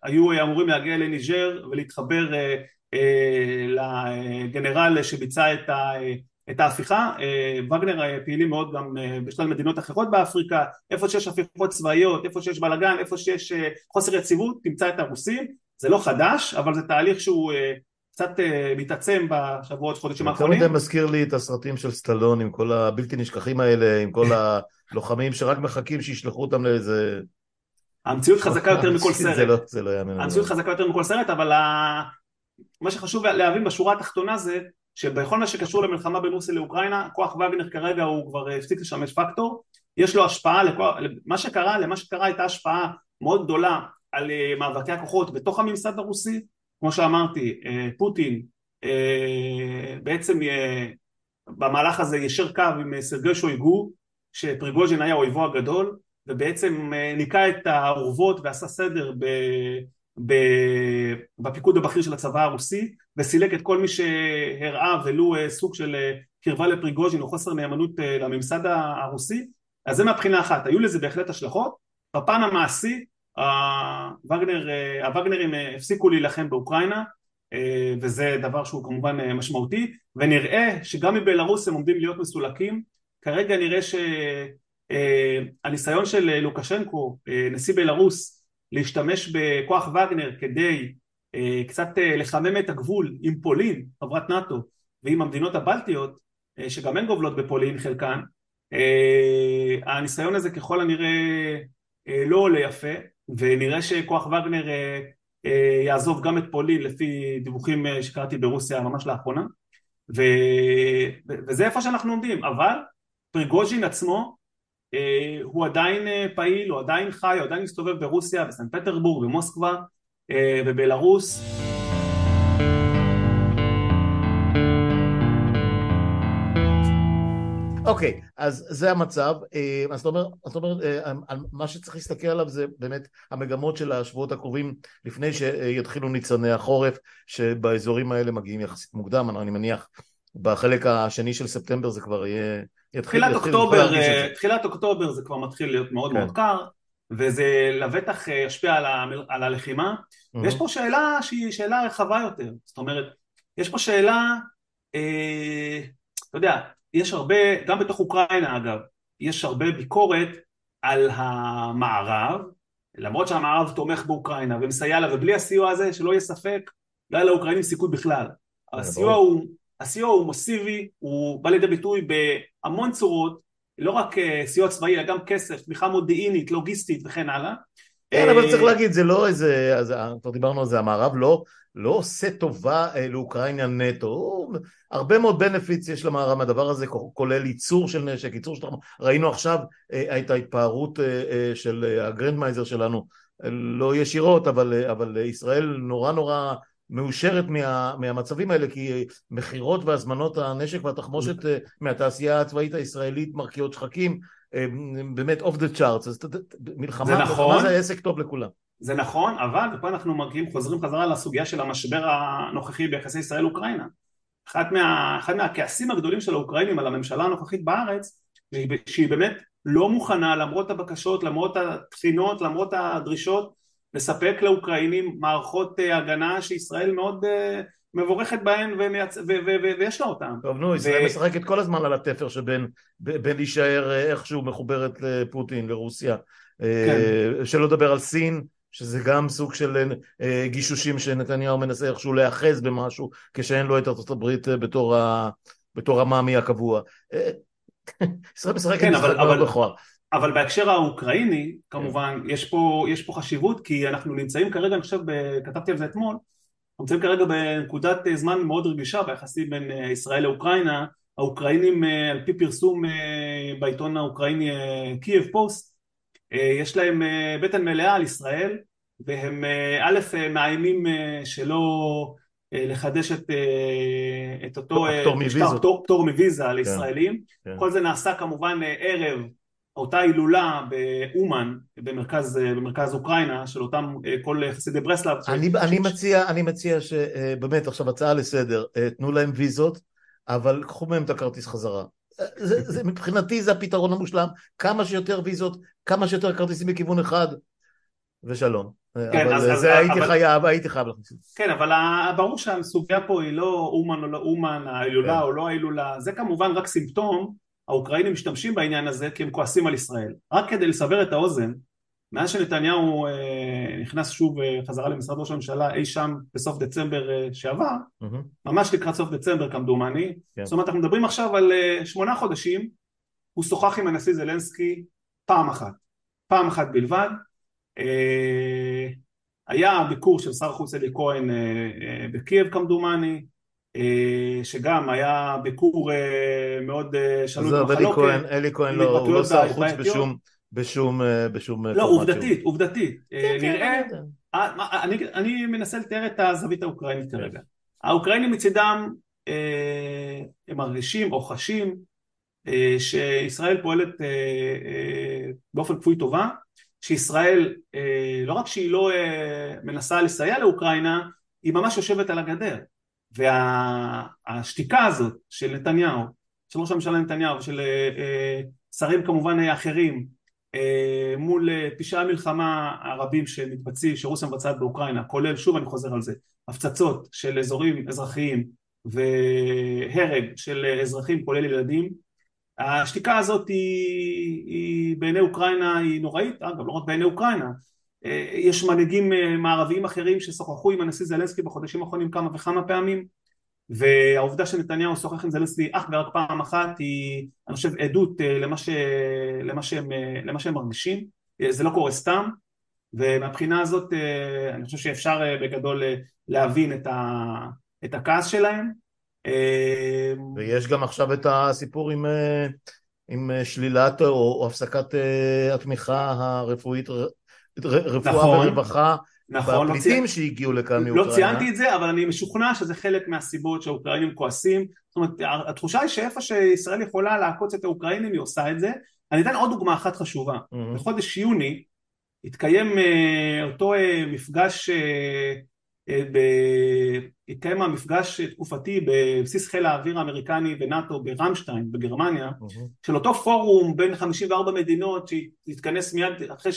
היו אמורים להגיע לניג'ר ולהתחבר לגנרל שביצע את ההפיכה, וגנר פעילים מאוד גם בשלל מדינות אחרות באפריקה, איפה שיש הפיכות צבאיות, איפה שיש בלאגן, איפה שיש חוסר יציבות, תמצא את הרוסים, זה לא חדש אבל זה תהליך שהוא קצת מתעצם בשבועות חודשים האחרונים. זה מזכיר לי את הסרטים של סטלון עם כל הבלתי נשכחים האלה, עם כל הלוחמים שרק מחכים שישלחו אותם לאיזה... המציאות חזקה יותר מכל סרט, זה לא יאמן, המציאות חזקה יותר מכל סרט אבל מה שחשוב להבין בשורה התחתונה זה שבכל מה שקשור למלחמה בין רוסיה לאוקראינה כוח וגנר כרגע הוא כבר הפסיק לשמש פקטור. יש לו השפעה, מה שקרה, למה שקרה הייתה השפעה מאוד גדולה על מאבקי הכוחות בתוך הממסד הרוסי. כמו שאמרתי פוטין בעצם במהלך הזה ישר קו עם סרגי שויגו שפריגוז'ין היה אויבו הגדול ובעצם ניקה את האורוות ועשה סדר בפיקוד הבכיר של הצבא הרוסי וסילק את כל מי שהראה ולו סוג של קרבה לפריגוז'ין או חוסר נאמנות לממסד הרוסי. אז זה מהבחינה אחת, היו לזה בהחלט השלכות. בפן המעשי הווגנר, הווגנרים הפסיקו להילחם באוקראינה וזה דבר שהוא כמובן משמעותי. ונראה שגם מבלארוס הם עומדים להיות מסולקים. כרגע נראה שהניסיון של לוקשנקו נשיא בלארוס להשתמש בכוח וגנר כדי קצת לחמם את הגבול עם פולין, חברת נאט"ו, ועם המדינות הבלטיות, שגם הן גובלות בפולין חלקן, הניסיון הזה ככל הנראה לא עולה יפה, ונראה שכוח וגנר יעזוב גם את פולין לפי דיווחים שקראתי ברוסיה ממש לאחרונה, וזה איפה שאנחנו עומדים, אבל פריגוז'ין עצמו הוא עדיין פעיל, הוא עדיין חי, הוא עדיין מסתובב ברוסיה, בסן פטרבורג, במוסקבה, בבלארוס. אוקיי, אז זה המצב, אז זאת אומרת, זאת אומרת, מה שצריך להסתכל עליו זה באמת המגמות של השבועות הקרובים לפני שיתחילו ניצני החורף שבאזורים האלה מגיעים יחסית מוקדם, אני מניח בחלק השני של ספטמבר זה כבר יהיה תחילת אוקטובר, תחילת אוקטובר זה כבר מתחיל להיות מאוד מאוד קר וזה לבטח ישפיע על הלחימה. ויש פה שאלה שהיא שאלה רחבה יותר. זאת אומרת יש פה שאלה אתה יודע יש הרבה גם בתוך אוקראינה אגב יש הרבה ביקורת על המערב למרות שהמערב תומך באוקראינה ומסייע לה ובלי הסיוע הזה שלא יהיה ספק לא היה לאוקראינים סיכוי בכלל. הסיוע הוא הסיוע הוא מוסיבי, הוא בא לידי ביטוי בהמון צורות, לא רק סיוע צבאי, אלא גם כסף, תמיכה מודיעינית, לוגיסטית וכן הלאה. כן, אבל צריך להגיד, זה לא איזה, כבר דיברנו על זה, המערב לא, לא עושה טובה לאוקראינה נטו, הרבה מאוד בנפיץ יש למערב מהדבר הזה, כולל ייצור של נשק, ייצור של... ראינו עכשיו את ההתפארות של הגרנדמייזר שלנו, לא ישירות, אבל, אבל ישראל נורא נורא מאושרת מה, מהמצבים האלה כי מכירות והזמנות הנשק והתחמושת מהתעשייה הצבאית הישראלית מרקיעות שחקים באמת אוף דה צ'ארטס אז מלחמה זה, נכון, מלחמה זה עסק טוב לכולם. זה נכון אבל ופה אנחנו מגיעים חוזרים חזרה לסוגיה של המשבר הנוכחי ביחסי ישראל אוקראינה אחד, מה, אחד מהכעסים הגדולים של האוקראינים על הממשלה הנוכחית בארץ שהיא באמת לא מוכנה למרות הבקשות למרות התחינות למרות הדרישות לספק לאוקראינים מערכות הגנה שישראל מאוד מבורכת בהן ויש לה אותן. טוב נו, ישראל משחקת כל הזמן על התפר שבין להישאר איכשהו מחוברת לפוטין, לרוסיה, כן. שלא לדבר על סין, שזה גם סוג של גישושים שנתניהו מנסה איכשהו להיאחז במשהו כשאין לו את ארצות הברית בתור המאמי הקבוע. ישראל משחקת כן, משחק מאוד. אבל בהקשר האוקראיני כמובן יש פה, יש פה חשיבות כי אנחנו נמצאים כרגע, אני חושב, כתבתי על זה אתמול, אנחנו נמצאים כרגע בנקודת זמן מאוד רגישה ביחסים בין ישראל לאוקראינה, האוקראינים על פי פרסום בעיתון האוקראיני קייב פוסט, יש להם בטן מלאה על ישראל והם א' מאיימים שלא לחדש את, את אותו פטור מוויזה כן. לישראלים, כן. כל זה נעשה כמובן ערב אותה הילולה באומן במרכז, במרכז אוקראינה של אותם כל חסידי ברסלב. אני, ש... אני, מציע, אני מציע שבאמת עכשיו הצעה לסדר, תנו להם ויזות אבל קחו מהם את הכרטיס חזרה. זה, זה, מבחינתי זה הפתרון המושלם, כמה שיותר ויזות, כמה שיותר כרטיסים בכיוון אחד, ושלום. כן, אבל אז, זה אז, הייתי אבל, חייב, הייתי חייב להכניס את זה. כן, אבל ברור שהסוגיה פה היא לא אומן או לא אומן, ההילולה כן. או לא ההילולה, זה כמובן רק סימפטום, האוקראינים משתמשים בעניין הזה כי הם כועסים על ישראל. רק כדי לסבר את האוזן, מאז שנתניהו אה, נכנס שוב אה, חזרה למשרד ראש הממשלה אי שם בסוף דצמבר אה, שעבר, mm-hmm. ממש לקראת סוף דצמבר כמדומני, כן. זאת אומרת אנחנו מדברים עכשיו על שמונה חודשים, הוא שוחח עם הנשיא זלנסקי פעם אחת, פעם אחת בלבד, היה ביקור של שר החוץ אלי כהן בקייב כמדומני, שגם היה ביקור מאוד שנוי במחלוקת. אלי כהן לא, לא שר חוץ בשום... בשום, אה, בשום אה, לא, עובדתית, שהוא. עובדתית. אה, נראה, אני, אני מנסה לתאר את הזווית האוקראינית כן. כרגע. האוקראינים מצידם הם מרגישים או חשים שישראל פועלת באופן כפוי טובה, שישראל לא רק שהיא לא מנסה לסייע לאוקראינה, היא ממש יושבת על הגדר. והשתיקה הזאת של נתניהו, של ראש הממשלה נתניהו ושל שרים כמובן אחרים, אה, מול אה, פשעי המלחמה הרבים שמתבצעים, שרוסיה מבצעת באוקראינה, כולל, שוב אני חוזר על זה, הפצצות של אזורים אזרחיים והרג של אזרחים כולל ילדים, השתיקה הזאת היא, היא בעיני אוקראינה היא נוראית, אגב לא רק בעיני אוקראינה, אה, יש מנהיגים מערביים אחרים ששוחחו עם הנשיא זלנסקי בחודשים האחרונים כמה וכמה פעמים והעובדה שנתניהו שוחח עם זלנסקי אך ורק פעם אחת היא אני חושב עדות אה, למה, ש... למה, שהם, אה, למה שהם מרגישים. אה, זה לא קורה סתם ומהבחינה הזאת אני חושב שאפשר בגדול להבין את, ה... את הכעס שלהם. ויש גם עכשיו את הסיפור עם, עם שלילת או, או הפסקת התמיכה הרפואית רפואה נכון. ורווחה נכון, בפליטים לא שהגיעו לכאן לא מאוקראינה. לא ציינתי את זה, אבל אני משוכנע שזה חלק מהסיבות שהאוקראינים כועסים. זאת אומרת, התחושה היא שאיפה שישראל יכולה לעקוץ את האוקראינים, היא עושה את זה. אני אתן עוד דוגמה אחת חשובה. Mm-hmm. בחודש יוני התקיים uh, אותו uh, מפגש, uh, uh, ב... התקיים המפגש תקופתי בבסיס חיל האוויר האמריקני ונאט"ו ברמשטיין בגרמניה, mm-hmm. של אותו פורום בין 54 מדינות שהתכנס מיד אחרי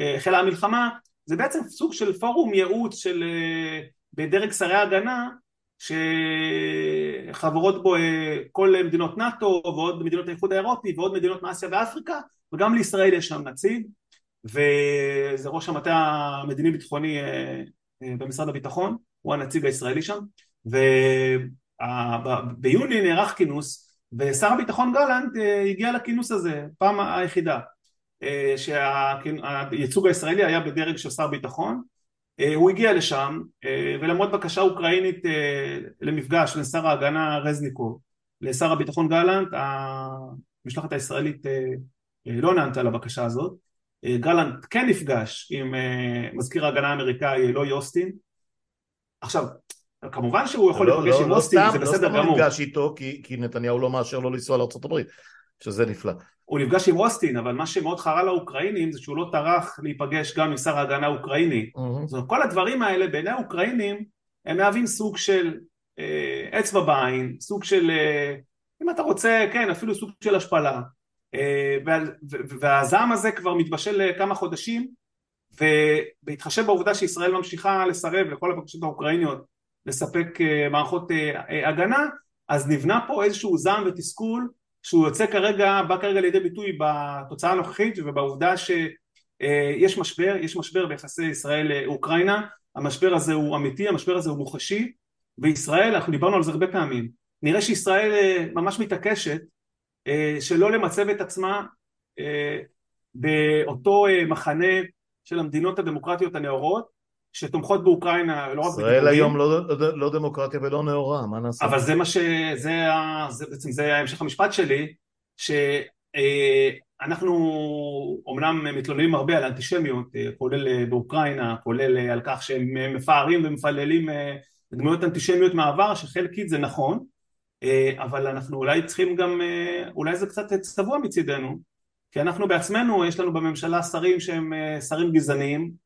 שהחלה המלחמה, זה בעצם סוג של פורום ייעוץ של אה, בדרג שרי ההגנה שחברות בו אה, כל מדינות נאט"ו ועוד מדינות האיחוד האירופי ועוד מדינות מאסיה ואפריקה וגם לישראל יש שם נציג וזה ראש המטה המדיני ביטחוני אה, במשרד הביטחון הוא הנציג הישראלי שם וביוני נערך כינוס ושר הביטחון גלנט הגיע לכינוס הזה פעם היחידה. אה, שהייצוג הישראלי היה בדרג של שר ביטחון אה, הוא הגיע לשם אה, ולמרות בקשה אוקראינית למפגש בין שר ההגנה רזניקוב לשר הביטחון גלנט המשלחת הישראלית לא נענתה לבקשה הזאת גלנט כן נפגש עם מזכיר ההגנה האמריקאי לואי אוסטין עכשיו כמובן שהוא יכול לא, להיפגש לא, עם לא אוסטין זה בסדר גמור. לא סתם הוא נפגש איתו כי, כי נתניהו לא מאשר לו לנסוע לארה"ב שזה נפלא. הוא נפגש עם אוסטין, אבל מה שמאוד חרה לאוקראינים זה שהוא לא טרח להיפגש גם עם שר ההגנה האוקראיני. Mm-hmm. זאת אומרת, כל הדברים האלה בעיני האוקראינים הם מהווים סוג של אה, אצבע בעין, סוג של, אה, אם אתה רוצה, כן, אפילו סוג של השפלה. אה, והזעם הזה כבר מתבשל כמה חודשים, ובהתחשב בעובדה שישראל ממשיכה לסרב לכל הבקשות האוקראיניות לספק אה, מערכות אה, אה, הגנה, אז נבנה פה איזשהו זעם ותסכול שהוא יוצא כרגע, בא כרגע לידי ביטוי בתוצאה הנוכחית ובעובדה שיש משבר, יש משבר ביחסי ישראל-אוקראינה, המשבר הזה הוא אמיתי, המשבר הזה הוא מוחשי, וישראל, אנחנו דיברנו על זה הרבה פעמים, נראה שישראל אה, ממש מתעקשת אה, שלא למצב את עצמה אה, באותו מחנה של המדינות הדמוקרטיות הנאורות שתומכות באוקראינה, לא רק בדיבורים. ישראל היום לא, לא, לא דמוקרטיה ולא נאורה, מה נעשה? אבל זה מה ש... זה, ה, זה בעצם זה המשך המשפט שלי, שאני אנחנו אומנם מתלוננים הרבה על אנטישמיות, כולל באוקראינה, כולל על כך שהם מפארים ומפללים דמויות אנטישמיות מהעבר, שחלקית זה נכון, אבל אנחנו אולי צריכים גם, אולי זה קצת צבוע מצידנו, כי אנחנו בעצמנו, יש לנו בממשלה שרים שהם שרים גזעניים,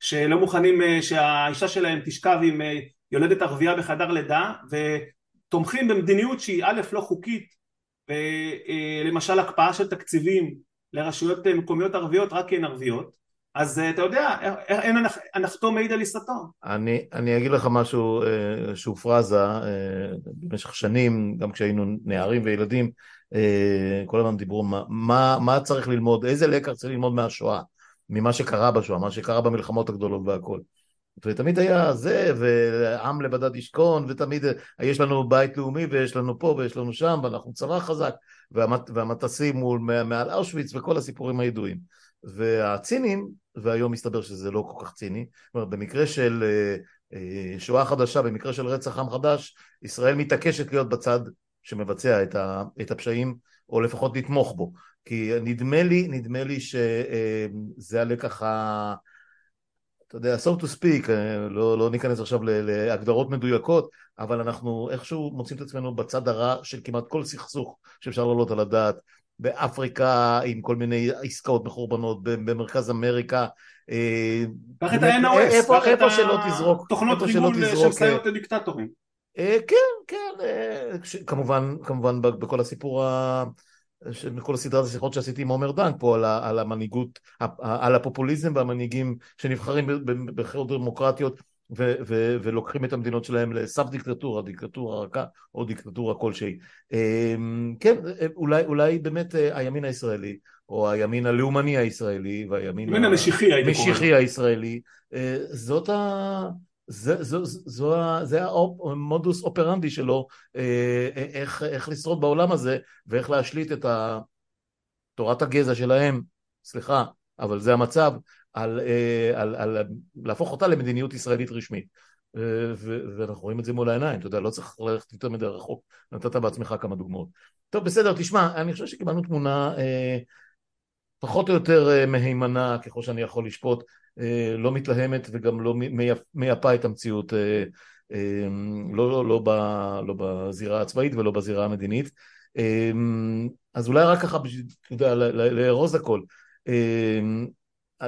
שלא מוכנים שהאישה שלהם תשכב עם יולדת ערבייה בחדר לידה, ותומכים במדיניות שהיא א' לא חוקית למשל הקפאה של תקציבים לרשויות מקומיות ערביות רק כי הן ערביות אז אתה יודע, אין הנחתום מעיד על עיסתו. אני, אני אגיד לך משהו אה, שהוא פרזה, אה, במשך שנים, גם כשהיינו נערים וילדים, אה, כל הזמן דיברו מה, מה, מה צריך ללמוד, איזה לקח צריך ללמוד מהשואה, ממה שקרה בשואה, מה שקרה במלחמות הגדולות והכל. ותמיד היה זה, ועם לבדד ישכון, ותמיד יש לנו בית לאומי ויש לנו פה ויש לנו שם, ואנחנו צבא חזק, והמט, והמטסים מול מעל אושוויץ וכל הסיפורים הידועים. והצינים, והיום מסתבר שזה לא כל כך ציני, אומרת במקרה של אה, אה, שואה חדשה, במקרה של רצח עם חדש, ישראל מתעקשת להיות בצד שמבצע את, ה, את הפשעים, או לפחות לתמוך בו. כי נדמה לי, נדמה לי שזה אה, הלקח ה... אתה יודע, so to speak, אה, לא, לא ניכנס עכשיו להגדרות מדויקות, אבל אנחנו איכשהו מוצאים את עצמנו בצד הרע של כמעט כל סכסוך שאפשר להעלות על הדעת, באפריקה עם כל מיני עסקאות מחורבנות, במרכז אמריקה. אה, קח את ה-NOS, קח את תוכנות ריגול שמסייעות לדיקטטורים. אה, כן, כן, כמובן, כמובן בכל הסיפור ה... מכל הסדרת השיחות שעשיתי עם עומר דנק פה על, על המנהיגות, על הפופוליזם והמנהיגים שנבחרים בבחירות דמוקרטיות ו, ו, ולוקחים את המדינות שלהם לסף דיקטטורה, דיקטטורה רכה או דיקטטורה כלשהי. אמ, כן, אולי, אולי באמת אה, הימין הישראלי או הימין הלאומני הישראלי והימין המשיחי, המשיחי הישראלי, אה, זאת ה... זה, זה, זו, זה המודוס אופרנדי שלו, אה, איך, איך לשרוד בעולם הזה ואיך להשליט את תורת הגזע שלהם, סליחה, אבל זה המצב, על, אה, על, על, על להפוך אותה למדיניות ישראלית רשמית. אה, ואנחנו רואים את זה מול העיניים, אתה יודע, לא צריך ללכת יותר מדי רחוק, נתת בעצמך כמה דוגמאות. טוב, בסדר, תשמע, אני חושב שקיבלנו תמונה פחות או יותר מהימנה, ככל שאני יכול לשפוט, אה, לא מתלהמת וגם לא מייפה את המציאות אה, אה, לא, לא, לא, ב, לא בזירה הצבאית ולא בזירה המדינית. אז אולי רק ככה בשביל, אתה יודע, לארוז הכל.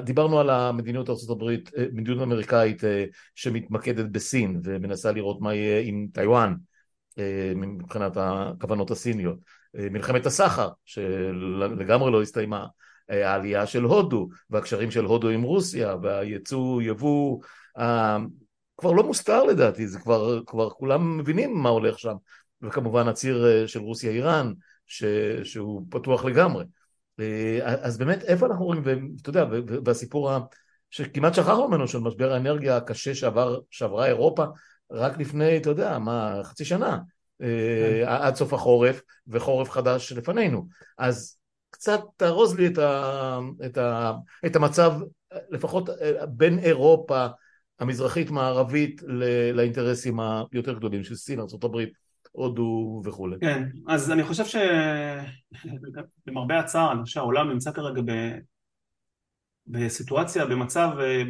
דיברנו על המדיניות ארה"ב, מדיניות אמריקאית שמתמקדת בסין ומנסה לראות מה יהיה עם טיוואן מבחינת הכוונות הסיניות. מלחמת הסחר שלגמרי לא הסתיימה העלייה של הודו והקשרים של הודו עם רוסיה והייצוא יבוא אה, כבר לא מוסתר לדעתי זה כבר, כבר כולם מבינים מה הולך שם. וכמובן הציר אה, של רוסיה איראן ש, שהוא פתוח לגמרי. אה, אז באמת איפה אנחנו רואים ואתה יודע והסיפור שכמעט שכחנו ממנו של משבר האנרגיה הקשה שעבר, שעברה אירופה רק לפני אתה יודע מה חצי שנה כן. עד סוף החורף וחורף חדש לפנינו. אז קצת תארוז לי את, ה, את, ה, את המצב, לפחות אה, בין אירופה המזרחית-מערבית לאינטרסים היותר גדולים של סין, ארה"ב, הודו וכולי. כן, אז אני חושב שלמרבה הצער, אני חושב שהעולם נמצא כרגע ב... בסיטואציה, במצב אה,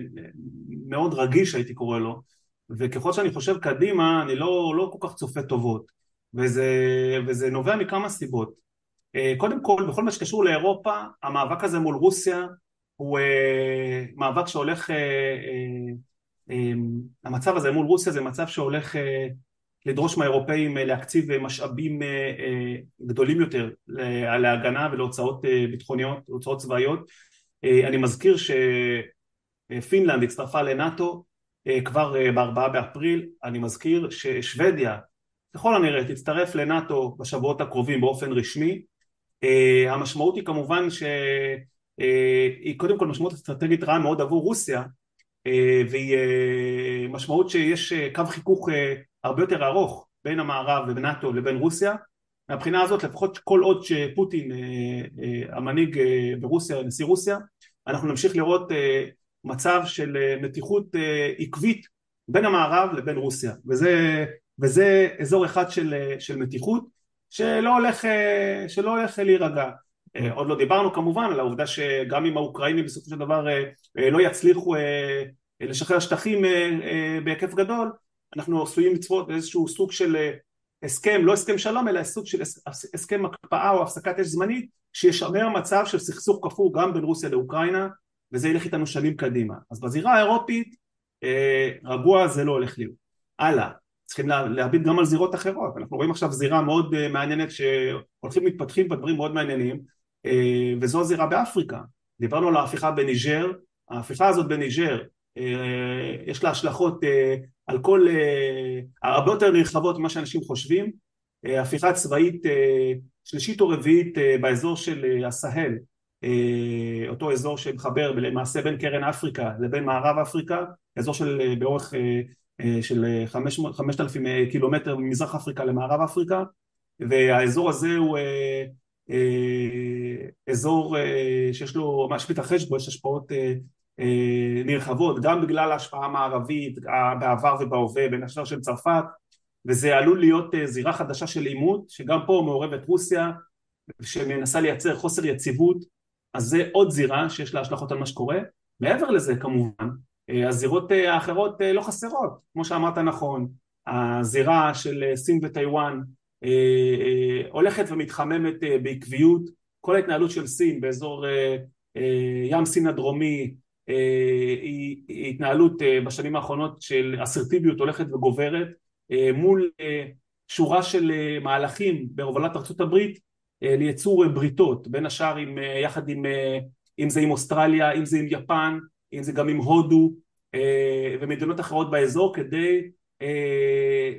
מאוד רגיש הייתי קורא לו, וככל שאני חושב קדימה, אני לא, לא כל כך צופה טובות, וזה, וזה נובע מכמה סיבות. אה, קודם כל, בכל מה שקשור לאירופה, המאבק הזה מול רוסיה הוא אה, מאבק שהולך, אה, המצב הזה מול רוסיה זה מצב שהולך לדרוש מהאירופאים להקציב משאבים גדולים יותר להגנה ולהוצאות ביטחוניות, להוצאות צבאיות. אני מזכיר שפינלנד הצטרפה לנאטו כבר בארבעה באפריל, אני מזכיר ששוודיה ככל הנראה תצטרף לנאטו בשבועות הקרובים באופן רשמי המשמעות היא כמובן שהיא uh, קודם כל משמעות אסטרטגית רעה מאוד עבור רוסיה uh, והיא משמעות שיש קו חיכוך הרבה יותר ארוך בין המערב ובין נאטו לבין רוסיה. מהבחינה הזאת לפחות כל עוד שפוטין המנהיג ברוסיה, נשיא רוסיה אנחנו נמשיך לראות מצב של מתיחות עקבית בין המערב לבין רוסיה. וזה, וזה אזור אחד של, של מתיחות שלא הולך, אה, שלא הולך להירגע. עוד לא דיברנו כמובן על העובדה שגם אם האוקראינים בסופו של דבר לא יצליחו לשחרר שטחים בהיקף גדול אנחנו עשויים לצפות באיזשהו סוג של הסכם, לא הסכם שלום אלא סוג של הסכם הקפאה או הפסקת אש זמנית שישמר מצב של סכסוך קפוא גם בין רוסיה לאוקראינה וזה ילך איתנו שנים קדימה. אז בזירה האירופית רגוע זה לא הולך להיות. הלאה צריכים להביט גם על זירות אחרות. אנחנו רואים עכשיו זירה מאוד מעניינת שהולכים מתפתחים בדברים מאוד מעניינים וזו הזירה באפריקה. דיברנו על ההפיכה בניג'ר. ההפיכה הזאת בניג'ר יש לה השלכות על כל, הרבה יותר נרחבות ממה שאנשים חושבים. הפיכה צבאית שלישית או רביעית באזור של הסהל אותו אזור שמחבר למעשה בין קרן אפריקה לבין מערב אפריקה אזור של באורך של חמשת אלפים קילומטר ממזרח אפריקה למערב אפריקה והאזור הזה הוא אזור שיש לו, מה שמתרחש בו יש השפעות נרחבות גם בגלל ההשפעה המערבית בעבר ובהווה בין השאר של צרפת וזה עלול להיות זירה חדשה של עימות שגם פה מעורבת רוסיה שמנסה לייצר חוסר יציבות אז זה עוד זירה שיש לה השלכות על מה שקורה. מעבר לזה כמובן הזירות האחרות לא חסרות כמו שאמרת נכון. הזירה של סין וטיוואן הולכת ומתחממת בעקביות. כל ההתנהלות של סין באזור ים סין הדרומי היא התנהלות בשנים האחרונות של אסרטיביות הולכת וגוברת מול שורה של מהלכים בהובלת הברית לייצור בריתות בין השאר עם, יחד עם, אם זה עם אוסטרליה, אם זה עם יפן, אם זה גם עם הודו ומדינות אחרות באזור כדי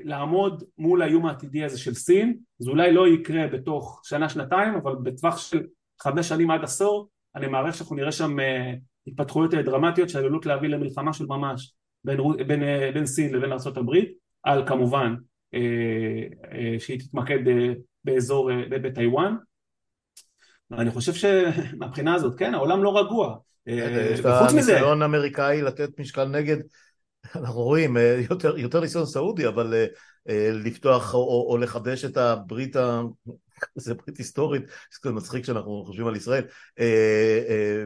לעמוד מול האיום העתידי הזה של סין. זה אולי לא יקרה בתוך שנה שנתיים אבל בטווח של חמש שנים עד עשור אני מעריך שאנחנו נראה שם התפתחויות דרמטיות שעלולות להביא למלחמה של ממש בין, בין, בין סין לבין ארה"ב על כמובן שהיא תתמקד באזור, בטיוואן ואני חושב שמבחינה הזאת כן העולם לא רגוע יש לך ניסיון אמריקאי לתת משקל נגד אנחנו רואים יותר, יותר ניסיון סעודי אבל לפתוח או, או לחדש את הברית זה ברית היסטורית, זה מצחיק כשאנחנו חושבים על ישראל, אה, אה,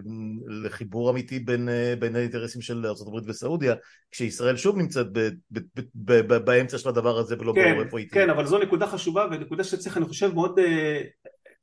לחיבור אמיתי בין, אה, בין האינטרסים של ארה"ב וסעודיה, כשישראל שוב נמצאת ב, ב, ב, ב, ב, באמצע של הדבר הזה ולא כן, ברור איפה היא תהיה. כן, אבל זו נקודה חשובה ונקודה שצריך, אני חושב, מאוד...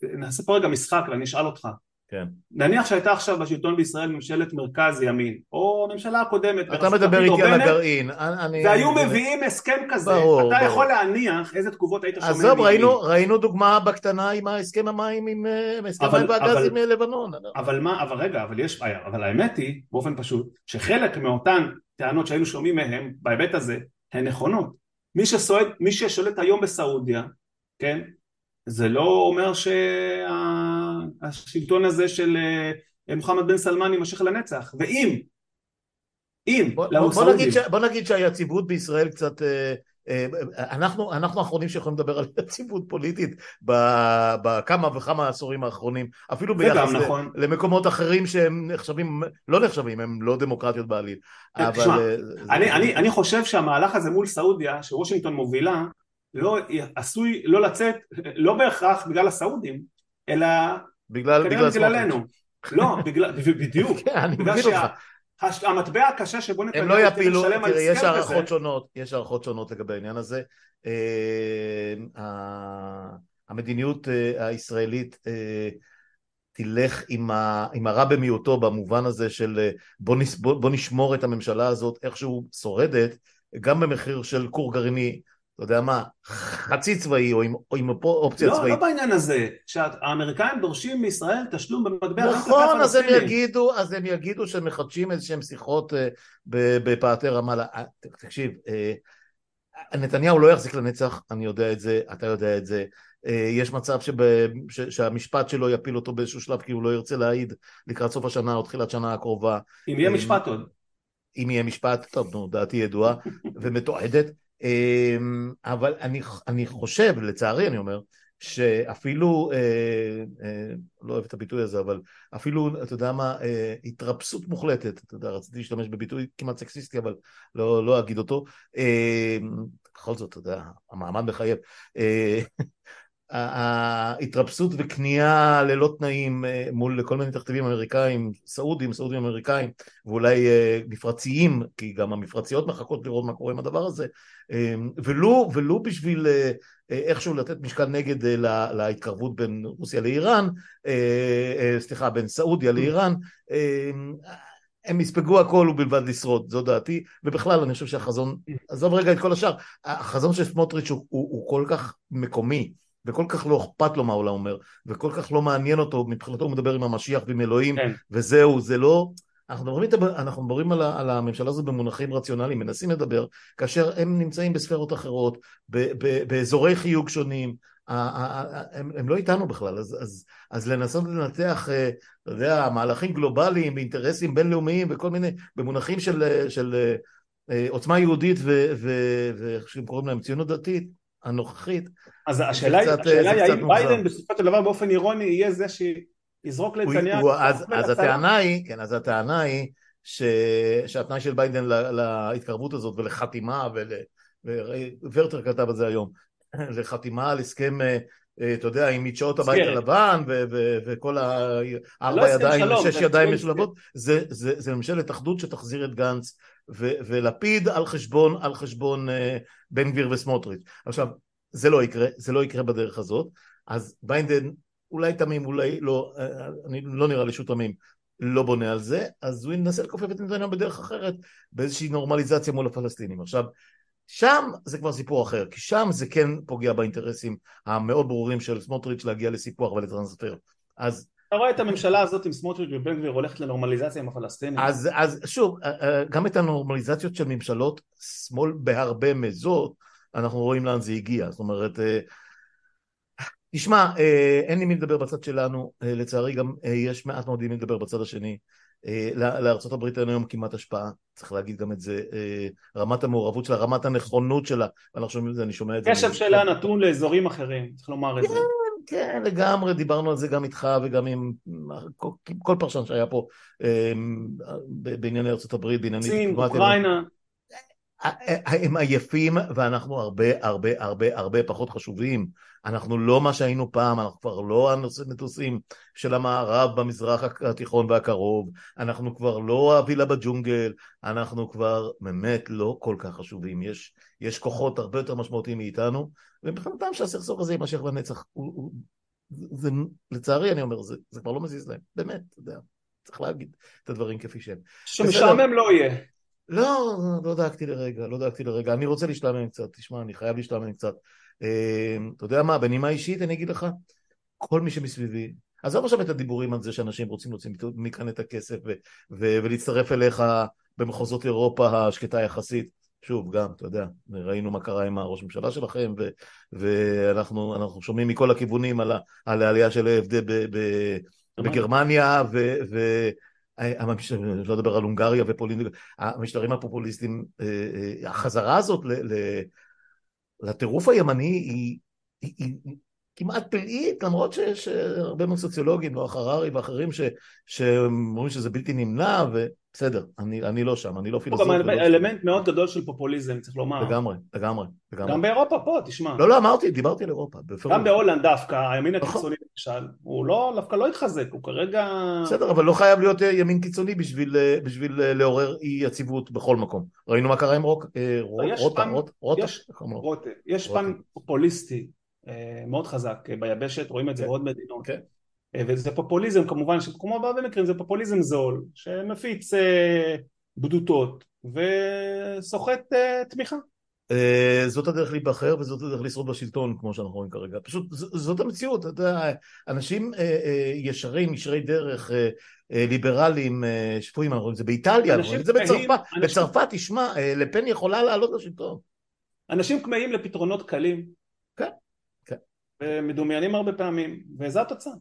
נעשה פה רגע משחק ואני אשאל אותך. כן. נניח שהייתה עכשיו בשלטון בישראל ממשלת מרכז ימין, או הממשלה הקודמת, אתה מדבר איתי על הגרעין, אני, והיו אני... מביאים הסכם כזה, ברור, אתה ברור. יכול להניח איזה תגובות היית שומע עזוב, מימין. ראינו, ראינו דוגמה בקטנה עם הסכם המים עם אה, הסכם המים והגז עם אה, לבנון. אבל מה, אבל רגע, אבל יש, אבל האמת היא, באופן פשוט, שחלק מאותן טענות שהיינו שומעים מהם, בהיבט הזה, הן נכונות. מי שסועד, מי ששולט היום בסעודיה, כן, זה לא אומר שהשלטון הזה של אה, מוחמד בן סלמן יימשך לנצח, ואם, אם, בוא, נגיד ש, בוא נגיד שהיציבות בישראל קצת, אה, אה, אנחנו, אנחנו האחרונים שיכולים לדבר על יציבות פוליטית בכמה וכמה העשורים האחרונים, אפילו ביחס ל- נכון. למקומות אחרים שהם נחשבים, לא נחשבים, הם לא דמוקרטיות בעליל. אה, אבל תשמע, זה- אני, אני, אני חושב שהמהלך הזה מול סעודיה, שוושינגטון מובילה, לא, עשוי לא לצאת, לא בהכרח בגלל הסעודים, אלא בגלל, בגלל בגללנו. לא, בגלל, בדיוק. כן, אני מבין אותך. שהמטבע הקשה שבו נתניהו לא יפילו, לשלם על יש הסכם כזה, הערכות שונות, יש הערכות שונות לגבי העניין הזה. אה, המדיניות אה, הישראלית אה, תלך עם, ה, עם הרע במיעוטו במובן הזה של בוא, נס, בוא, בוא נשמור את הממשלה הזאת איכשהו שורדת, גם במחיר של כור גרעיני, אתה יודע מה, חצי צבאי או עם, או עם אופציה לא, צבאית. לא בעניין הזה, שהאמריקאים דורשים מישראל תשלום במטבע נכון, אז הם. יגידו, אז הם יגידו שהם מחדשים איזשהם שיחות אה, בפאתי רמאללה. אה, תקשיב, אה, נתניהו לא יחזיק לנצח, אני יודע את זה, אתה יודע את זה. אה, יש מצב שב, ש, שהמשפט שלו יפיל אותו באיזשהו שלב כי הוא לא ירצה להעיד לקראת סוף השנה או תחילת שנה הקרובה. אם יהיה אה, משפט עוד. אם יהיה משפט, טוב, נו, דעתי ידועה ומתועדת, אבל אני, אני חושב, לצערי אני אומר, שאפילו, אה, אה, לא אוהב את הביטוי הזה, אבל אפילו, אתה יודע מה, אה, התרפסות מוחלטת, אתה יודע, רציתי להשתמש בביטוי כמעט סקסיסטי, אבל לא, לא אגיד אותו, אה, בכל זאת, אתה יודע, המעמד מחייב, אה, ההתרפסות וכניעה ללא תנאים אה, מול כל מיני תכתיבים אמריקאים, סעודים, סעודים אמריקאים ואולי אה, מפרציים, כי גם המפרציות מחכות לראות מה קורה עם הדבר הזה, אה, ולו, ולו בשביל איכשהו לתת משקל נגד להתקרבות בין רוסיה לאיראן, סליחה, בין סעודיה לאיראן, הם יספגו הכל ובלבד לשרוד, זו דעתי, ובכלל אני חושב שהחזון, עזוב רגע את כל השאר, החזון של סמוטריץ' הוא, הוא, הוא כל כך מקומי, וכל כך לא אכפת לו מה העולם אומר, וכל כך לא מעניין אותו, מבחינתו הוא מדבר עם המשיח ועם אלוהים, כן. וזהו, זה לא... אנחנו מדברים, אנחנו מדברים על, על הממשלה הזאת במונחים רציונליים, מנסים לדבר, כאשר הם נמצאים בספרות אחרות, ב, ב, באזורי חיוג שונים, הם, הם לא איתנו בכלל, אז, אז, אז לנסות לנתח, אה, אתה יודע, מהלכים גלובליים, אינטרסים בינלאומיים וכל מיני, במונחים של, של אה, עוצמה יהודית ואיך שהם קוראים להם ציונות דתית, הנוכחית. אז השאלה היא, השאלה היא האם ביידן בסופו של דבר באופן אירוני יהיה זה שיזרוק לנתניהו. אז, אז הטענה היא, כן, אז הטענה היא ש, שהתנאי של ביידן להתקרבות הזאת ולחתימה, וורטר כתב את זה היום, לחתימה על הסכם אה, אתה יודע, עם מדשאות הבית הלבן וכל הארבע לא ידיים, שש ידיים משולבות, זה ממשלת אחדות שתחזיר את גנץ ולפיד על חשבון, אה, בן גביר וסמוטריץ'. עכשיו, זה לא יקרה, זה לא יקרה בדרך הזאת, אז ביידן אולי תמים, אולי לא, אני לא נראה לי שהוא תמים, לא בונה על זה, אז הוא ינסה לכופף את נתניהו בדרך אחרת, באיזושהי נורמליזציה מול הפלסטינים. עכשיו, שם זה כבר סיפור אחר, כי שם זה כן פוגע באינטרסים המאוד ברורים של סמוטריץ' להגיע לסיפוח ולטרנספר. אז... אתה רואה את הממשלה הזאת עם סמוטריץ' ובן גביר הולכת לנורמליזציה עם הפלסטינים? אז, אז שוב, אה, אה, גם את הנורמליזציות של ממשלות שמאל בהרבה מזאת, אנחנו רואים לאן זה הגיע. זאת אומרת, אה, תשמע, אין לי מי לדבר בצד שלנו, לצערי גם יש מעט מאוד מי לדבר בצד השני. אה, לארה"ב אין היום כמעט השפעה, צריך להגיד גם את זה, אה, רמת המעורבות שלה, רמת הנכונות שלה, ואנחנו שומעים את זה, אני שומע את זה. קשב שלה נתון לאזורים אחרים, צריך לומר את זה. כן, כן, לגמרי, דיברנו על זה גם איתך וגם עם כל, כל פרשן שהיה פה אה, בענייני ארה"ב, בענייני... סין, אוקראינה. הם עייפים ואנחנו הרבה הרבה הרבה הרבה פחות חשובים. אנחנו לא מה שהיינו פעם, אנחנו כבר לא המטוסים של המערב במזרח התיכון והקרוב, אנחנו כבר לא הווילה בג'ונגל, אנחנו כבר באמת לא כל כך חשובים. יש, יש כוחות הרבה יותר משמעותיים מאיתנו, ומבחינתם שהסכסוך הזה יימשך לנצח. הוא, הוא, זה, לצערי אני אומר, זה, זה כבר לא מזיז להם, באמת, אתה יודע. צריך להגיד את הדברים כפי שהם. שמשעמם לא יהיה. לא, לא דאגתי לרגע, לא דאגתי לרגע. אני רוצה להשתעמם קצת, תשמע, אני חייב להשתעמם קצת. אה, אתה יודע מה, בנימה אישית אני אגיד לך, כל מי שמסביבי, עזוב עכשיו את הדיבורים על זה שאנשים רוצים להוציא מכאן את הכסף ו- ו- ולהצטרף אליך במחוזות אירופה השקטה יחסית. שוב, גם, אתה יודע, ראינו מה קרה עם הראש הממשלה שלכם, ו- ואנחנו שומעים מכל הכיוונים על, ה- על העלייה של ה-FD בגרמניה, ו- ו- לא אדבר על הונגריה ופולין, המשטרים הפופוליסטיים, אה, אה, החזרה הזאת לטירוף הימני היא, היא, כמעט פלאית, למרות שיש הרבה מאוד סוציולוגים, נוח הררי ואחרים, שאומרים שזה בלתי נמנע, בסדר, אני, אני לא שם, אני לא פילוסוף. גם אלמנט מאוד גדול של פופוליזם, צריך לומר. לגמרי, לגמרי. לגמרי. גם באירופה פה, תשמע. לא, לא, אמרתי, דיברתי על אירופה. גם בהולנד דווקא, הימין נכון. הקיצוני למשל, הוא לא, דווקא לא התחזק, הוא כרגע... בסדר, אבל לא חייב להיות אה, ימין קיצוני בשביל, אה, בשביל אה, לעורר אי יציבות בכל מקום. ראינו מה קרה עם רוק, רוטה, רוטה, רוטה. יש פן פופוליסטי מאוד חזק ביבשת, רואים את זה כן. בעוד מדינות. וזה פופוליזם כמובן, כמו בהרבה מקרים זה פופוליזם זול שמפיץ אה, בדותות וסוחט אה, תמיכה. אה, זאת הדרך להיבחר וזאת הדרך לשרוד בשלטון כמו שאנחנו רואים כרגע, פשוט זאת המציאות, אתה יודע, אנשים ישרים, ישרי דרך, ליברליים, שפויים, אנחנו רואים את זה באיטליה, אנחנו רואים את זה בצרפת, בצרפת, תשמע, לפן יכולה לעלות לשלטון. אנשים כמהים לפתרונות קלים. כן, כן. ומדומיינים הרבה פעמים, וזו התוצאה.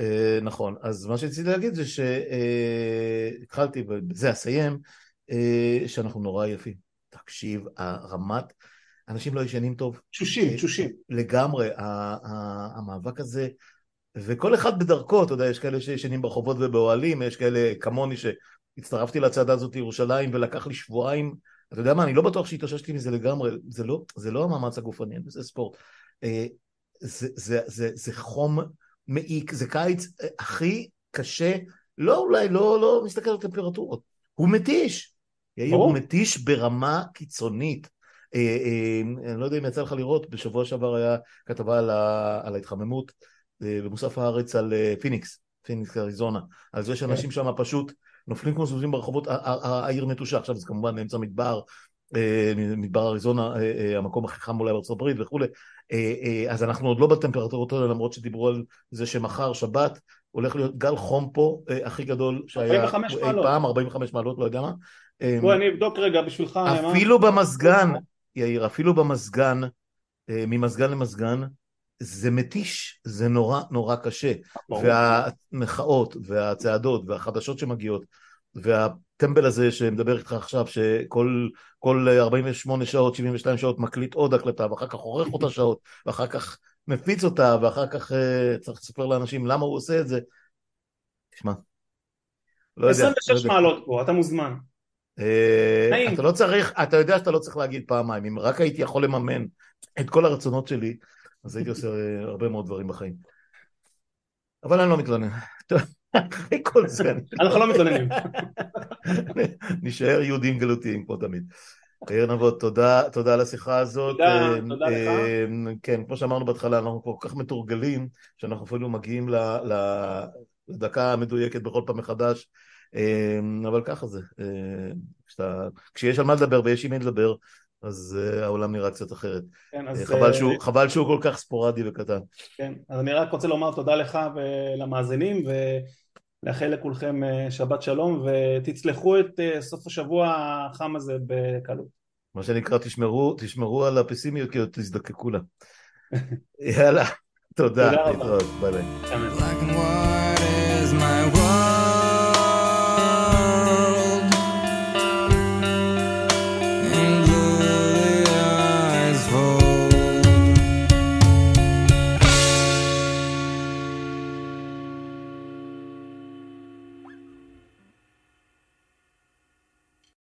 אה, נכון, אז מה שרציתי להגיד זה שהתחלתי, ובזה אסיים, אה, שאנחנו נורא יפים. תקשיב, הרמת, אנשים לא ישנים טוב. תשושים, תשושים. לגמרי, המאבק הזה, וכל אחד בדרכו, אתה יודע, יש כאלה שישנים ברחובות ובאוהלים, יש כאלה כמוני שהצטרפתי לצעדה הזאת לירושלים ולקח לי שבועיים, אתה יודע מה, אני לא בטוח שהתאוששתי מזה לגמרי, זה לא, זה לא המאמץ הגופני, זה ספורט. אה, זה, זה, זה, זה חום מעיק, זה קיץ הכי קשה, לא אולי, לא, לא מסתכל על טמפרטורות, הוא מתיש. יאיר הוא מתיש ברמה קיצונית. אה, אה, אני לא יודע אם יצא לך לראות, בשבוע שעבר היה כתבה על, ה, על ההתחממות אה, במוסף הארץ על פיניקס, פיניקס אריזונה, על זה שאנשים כן. שם פשוט נופלים כמו סוסים ברחובות, העיר נטושה, עכשיו זה כמובן באמצע מדבר, מדבר אריזונה, המקום הכי חם אולי בארצות הברית וכולי, אז אנחנו עוד לא בטמפרטורות האלה, למרות שדיברו על זה שמחר, שבת, הולך להיות גל חום פה הכי גדול שהיה אי פעם, 45 מעלות, לא יודע מה. בוא אני אבדוק רגע בשבילך. אפילו במזגן, יאיר, אפילו במזגן, אה, ממזגן למזגן, זה מתיש, זה נורא נורא קשה. והמחאות, והצעדות, והחדשות שמגיעות, והטמבל הזה שמדבר איתך עכשיו, שכל 48 שעות, 72 שעות מקליט עוד הקלטה, ואחר כך עורך אותה שעות, ואחר כך מפיץ אותה, ואחר כך uh, צריך לספר לאנשים למה הוא עושה את זה. תשמע, לא יודע. 26 לא מעלות פה, אתה מוזמן. אה, אתה לא צריך, אתה יודע שאתה לא צריך להגיד פעמיים, אם רק הייתי יכול לממן את כל הרצונות שלי, אז הייתי עושה אה, הרבה מאוד דברים בחיים. אבל אני לא מתלונן. אחרי כל זה. אנחנו לא מתלוננים. נשאר יהודים גלותיים כמו תמיד. יאיר נבות, תודה, תודה על השיחה הזאת. תודה, אה, תודה לך. כן, כמו שאמרנו בהתחלה, אנחנו כל כך מתורגלים, שאנחנו אפילו מגיעים לדקה המדויקת בכל פעם מחדש. אמ, אבל ככה זה, אה, כשאתה, כשיש על מה לדבר ויש עם מי לדבר, אז העולם נראה קצת אחרת. כן, אז... חבל, שהוא, חבל שהוא כל כך ספורדי וקטן. כן, אז אני רק רוצה לומר תודה לך ולמאזינים, ולאחל לכולכם שבת שלום, ותצלחו את סוף השבוע החם הזה בקלות. מה שנקרא, תשמרו, תשמרו על הפסימיות, כי עוד תזדקקו לה. יאללה, תודה. תודה רבה. ביי ביי.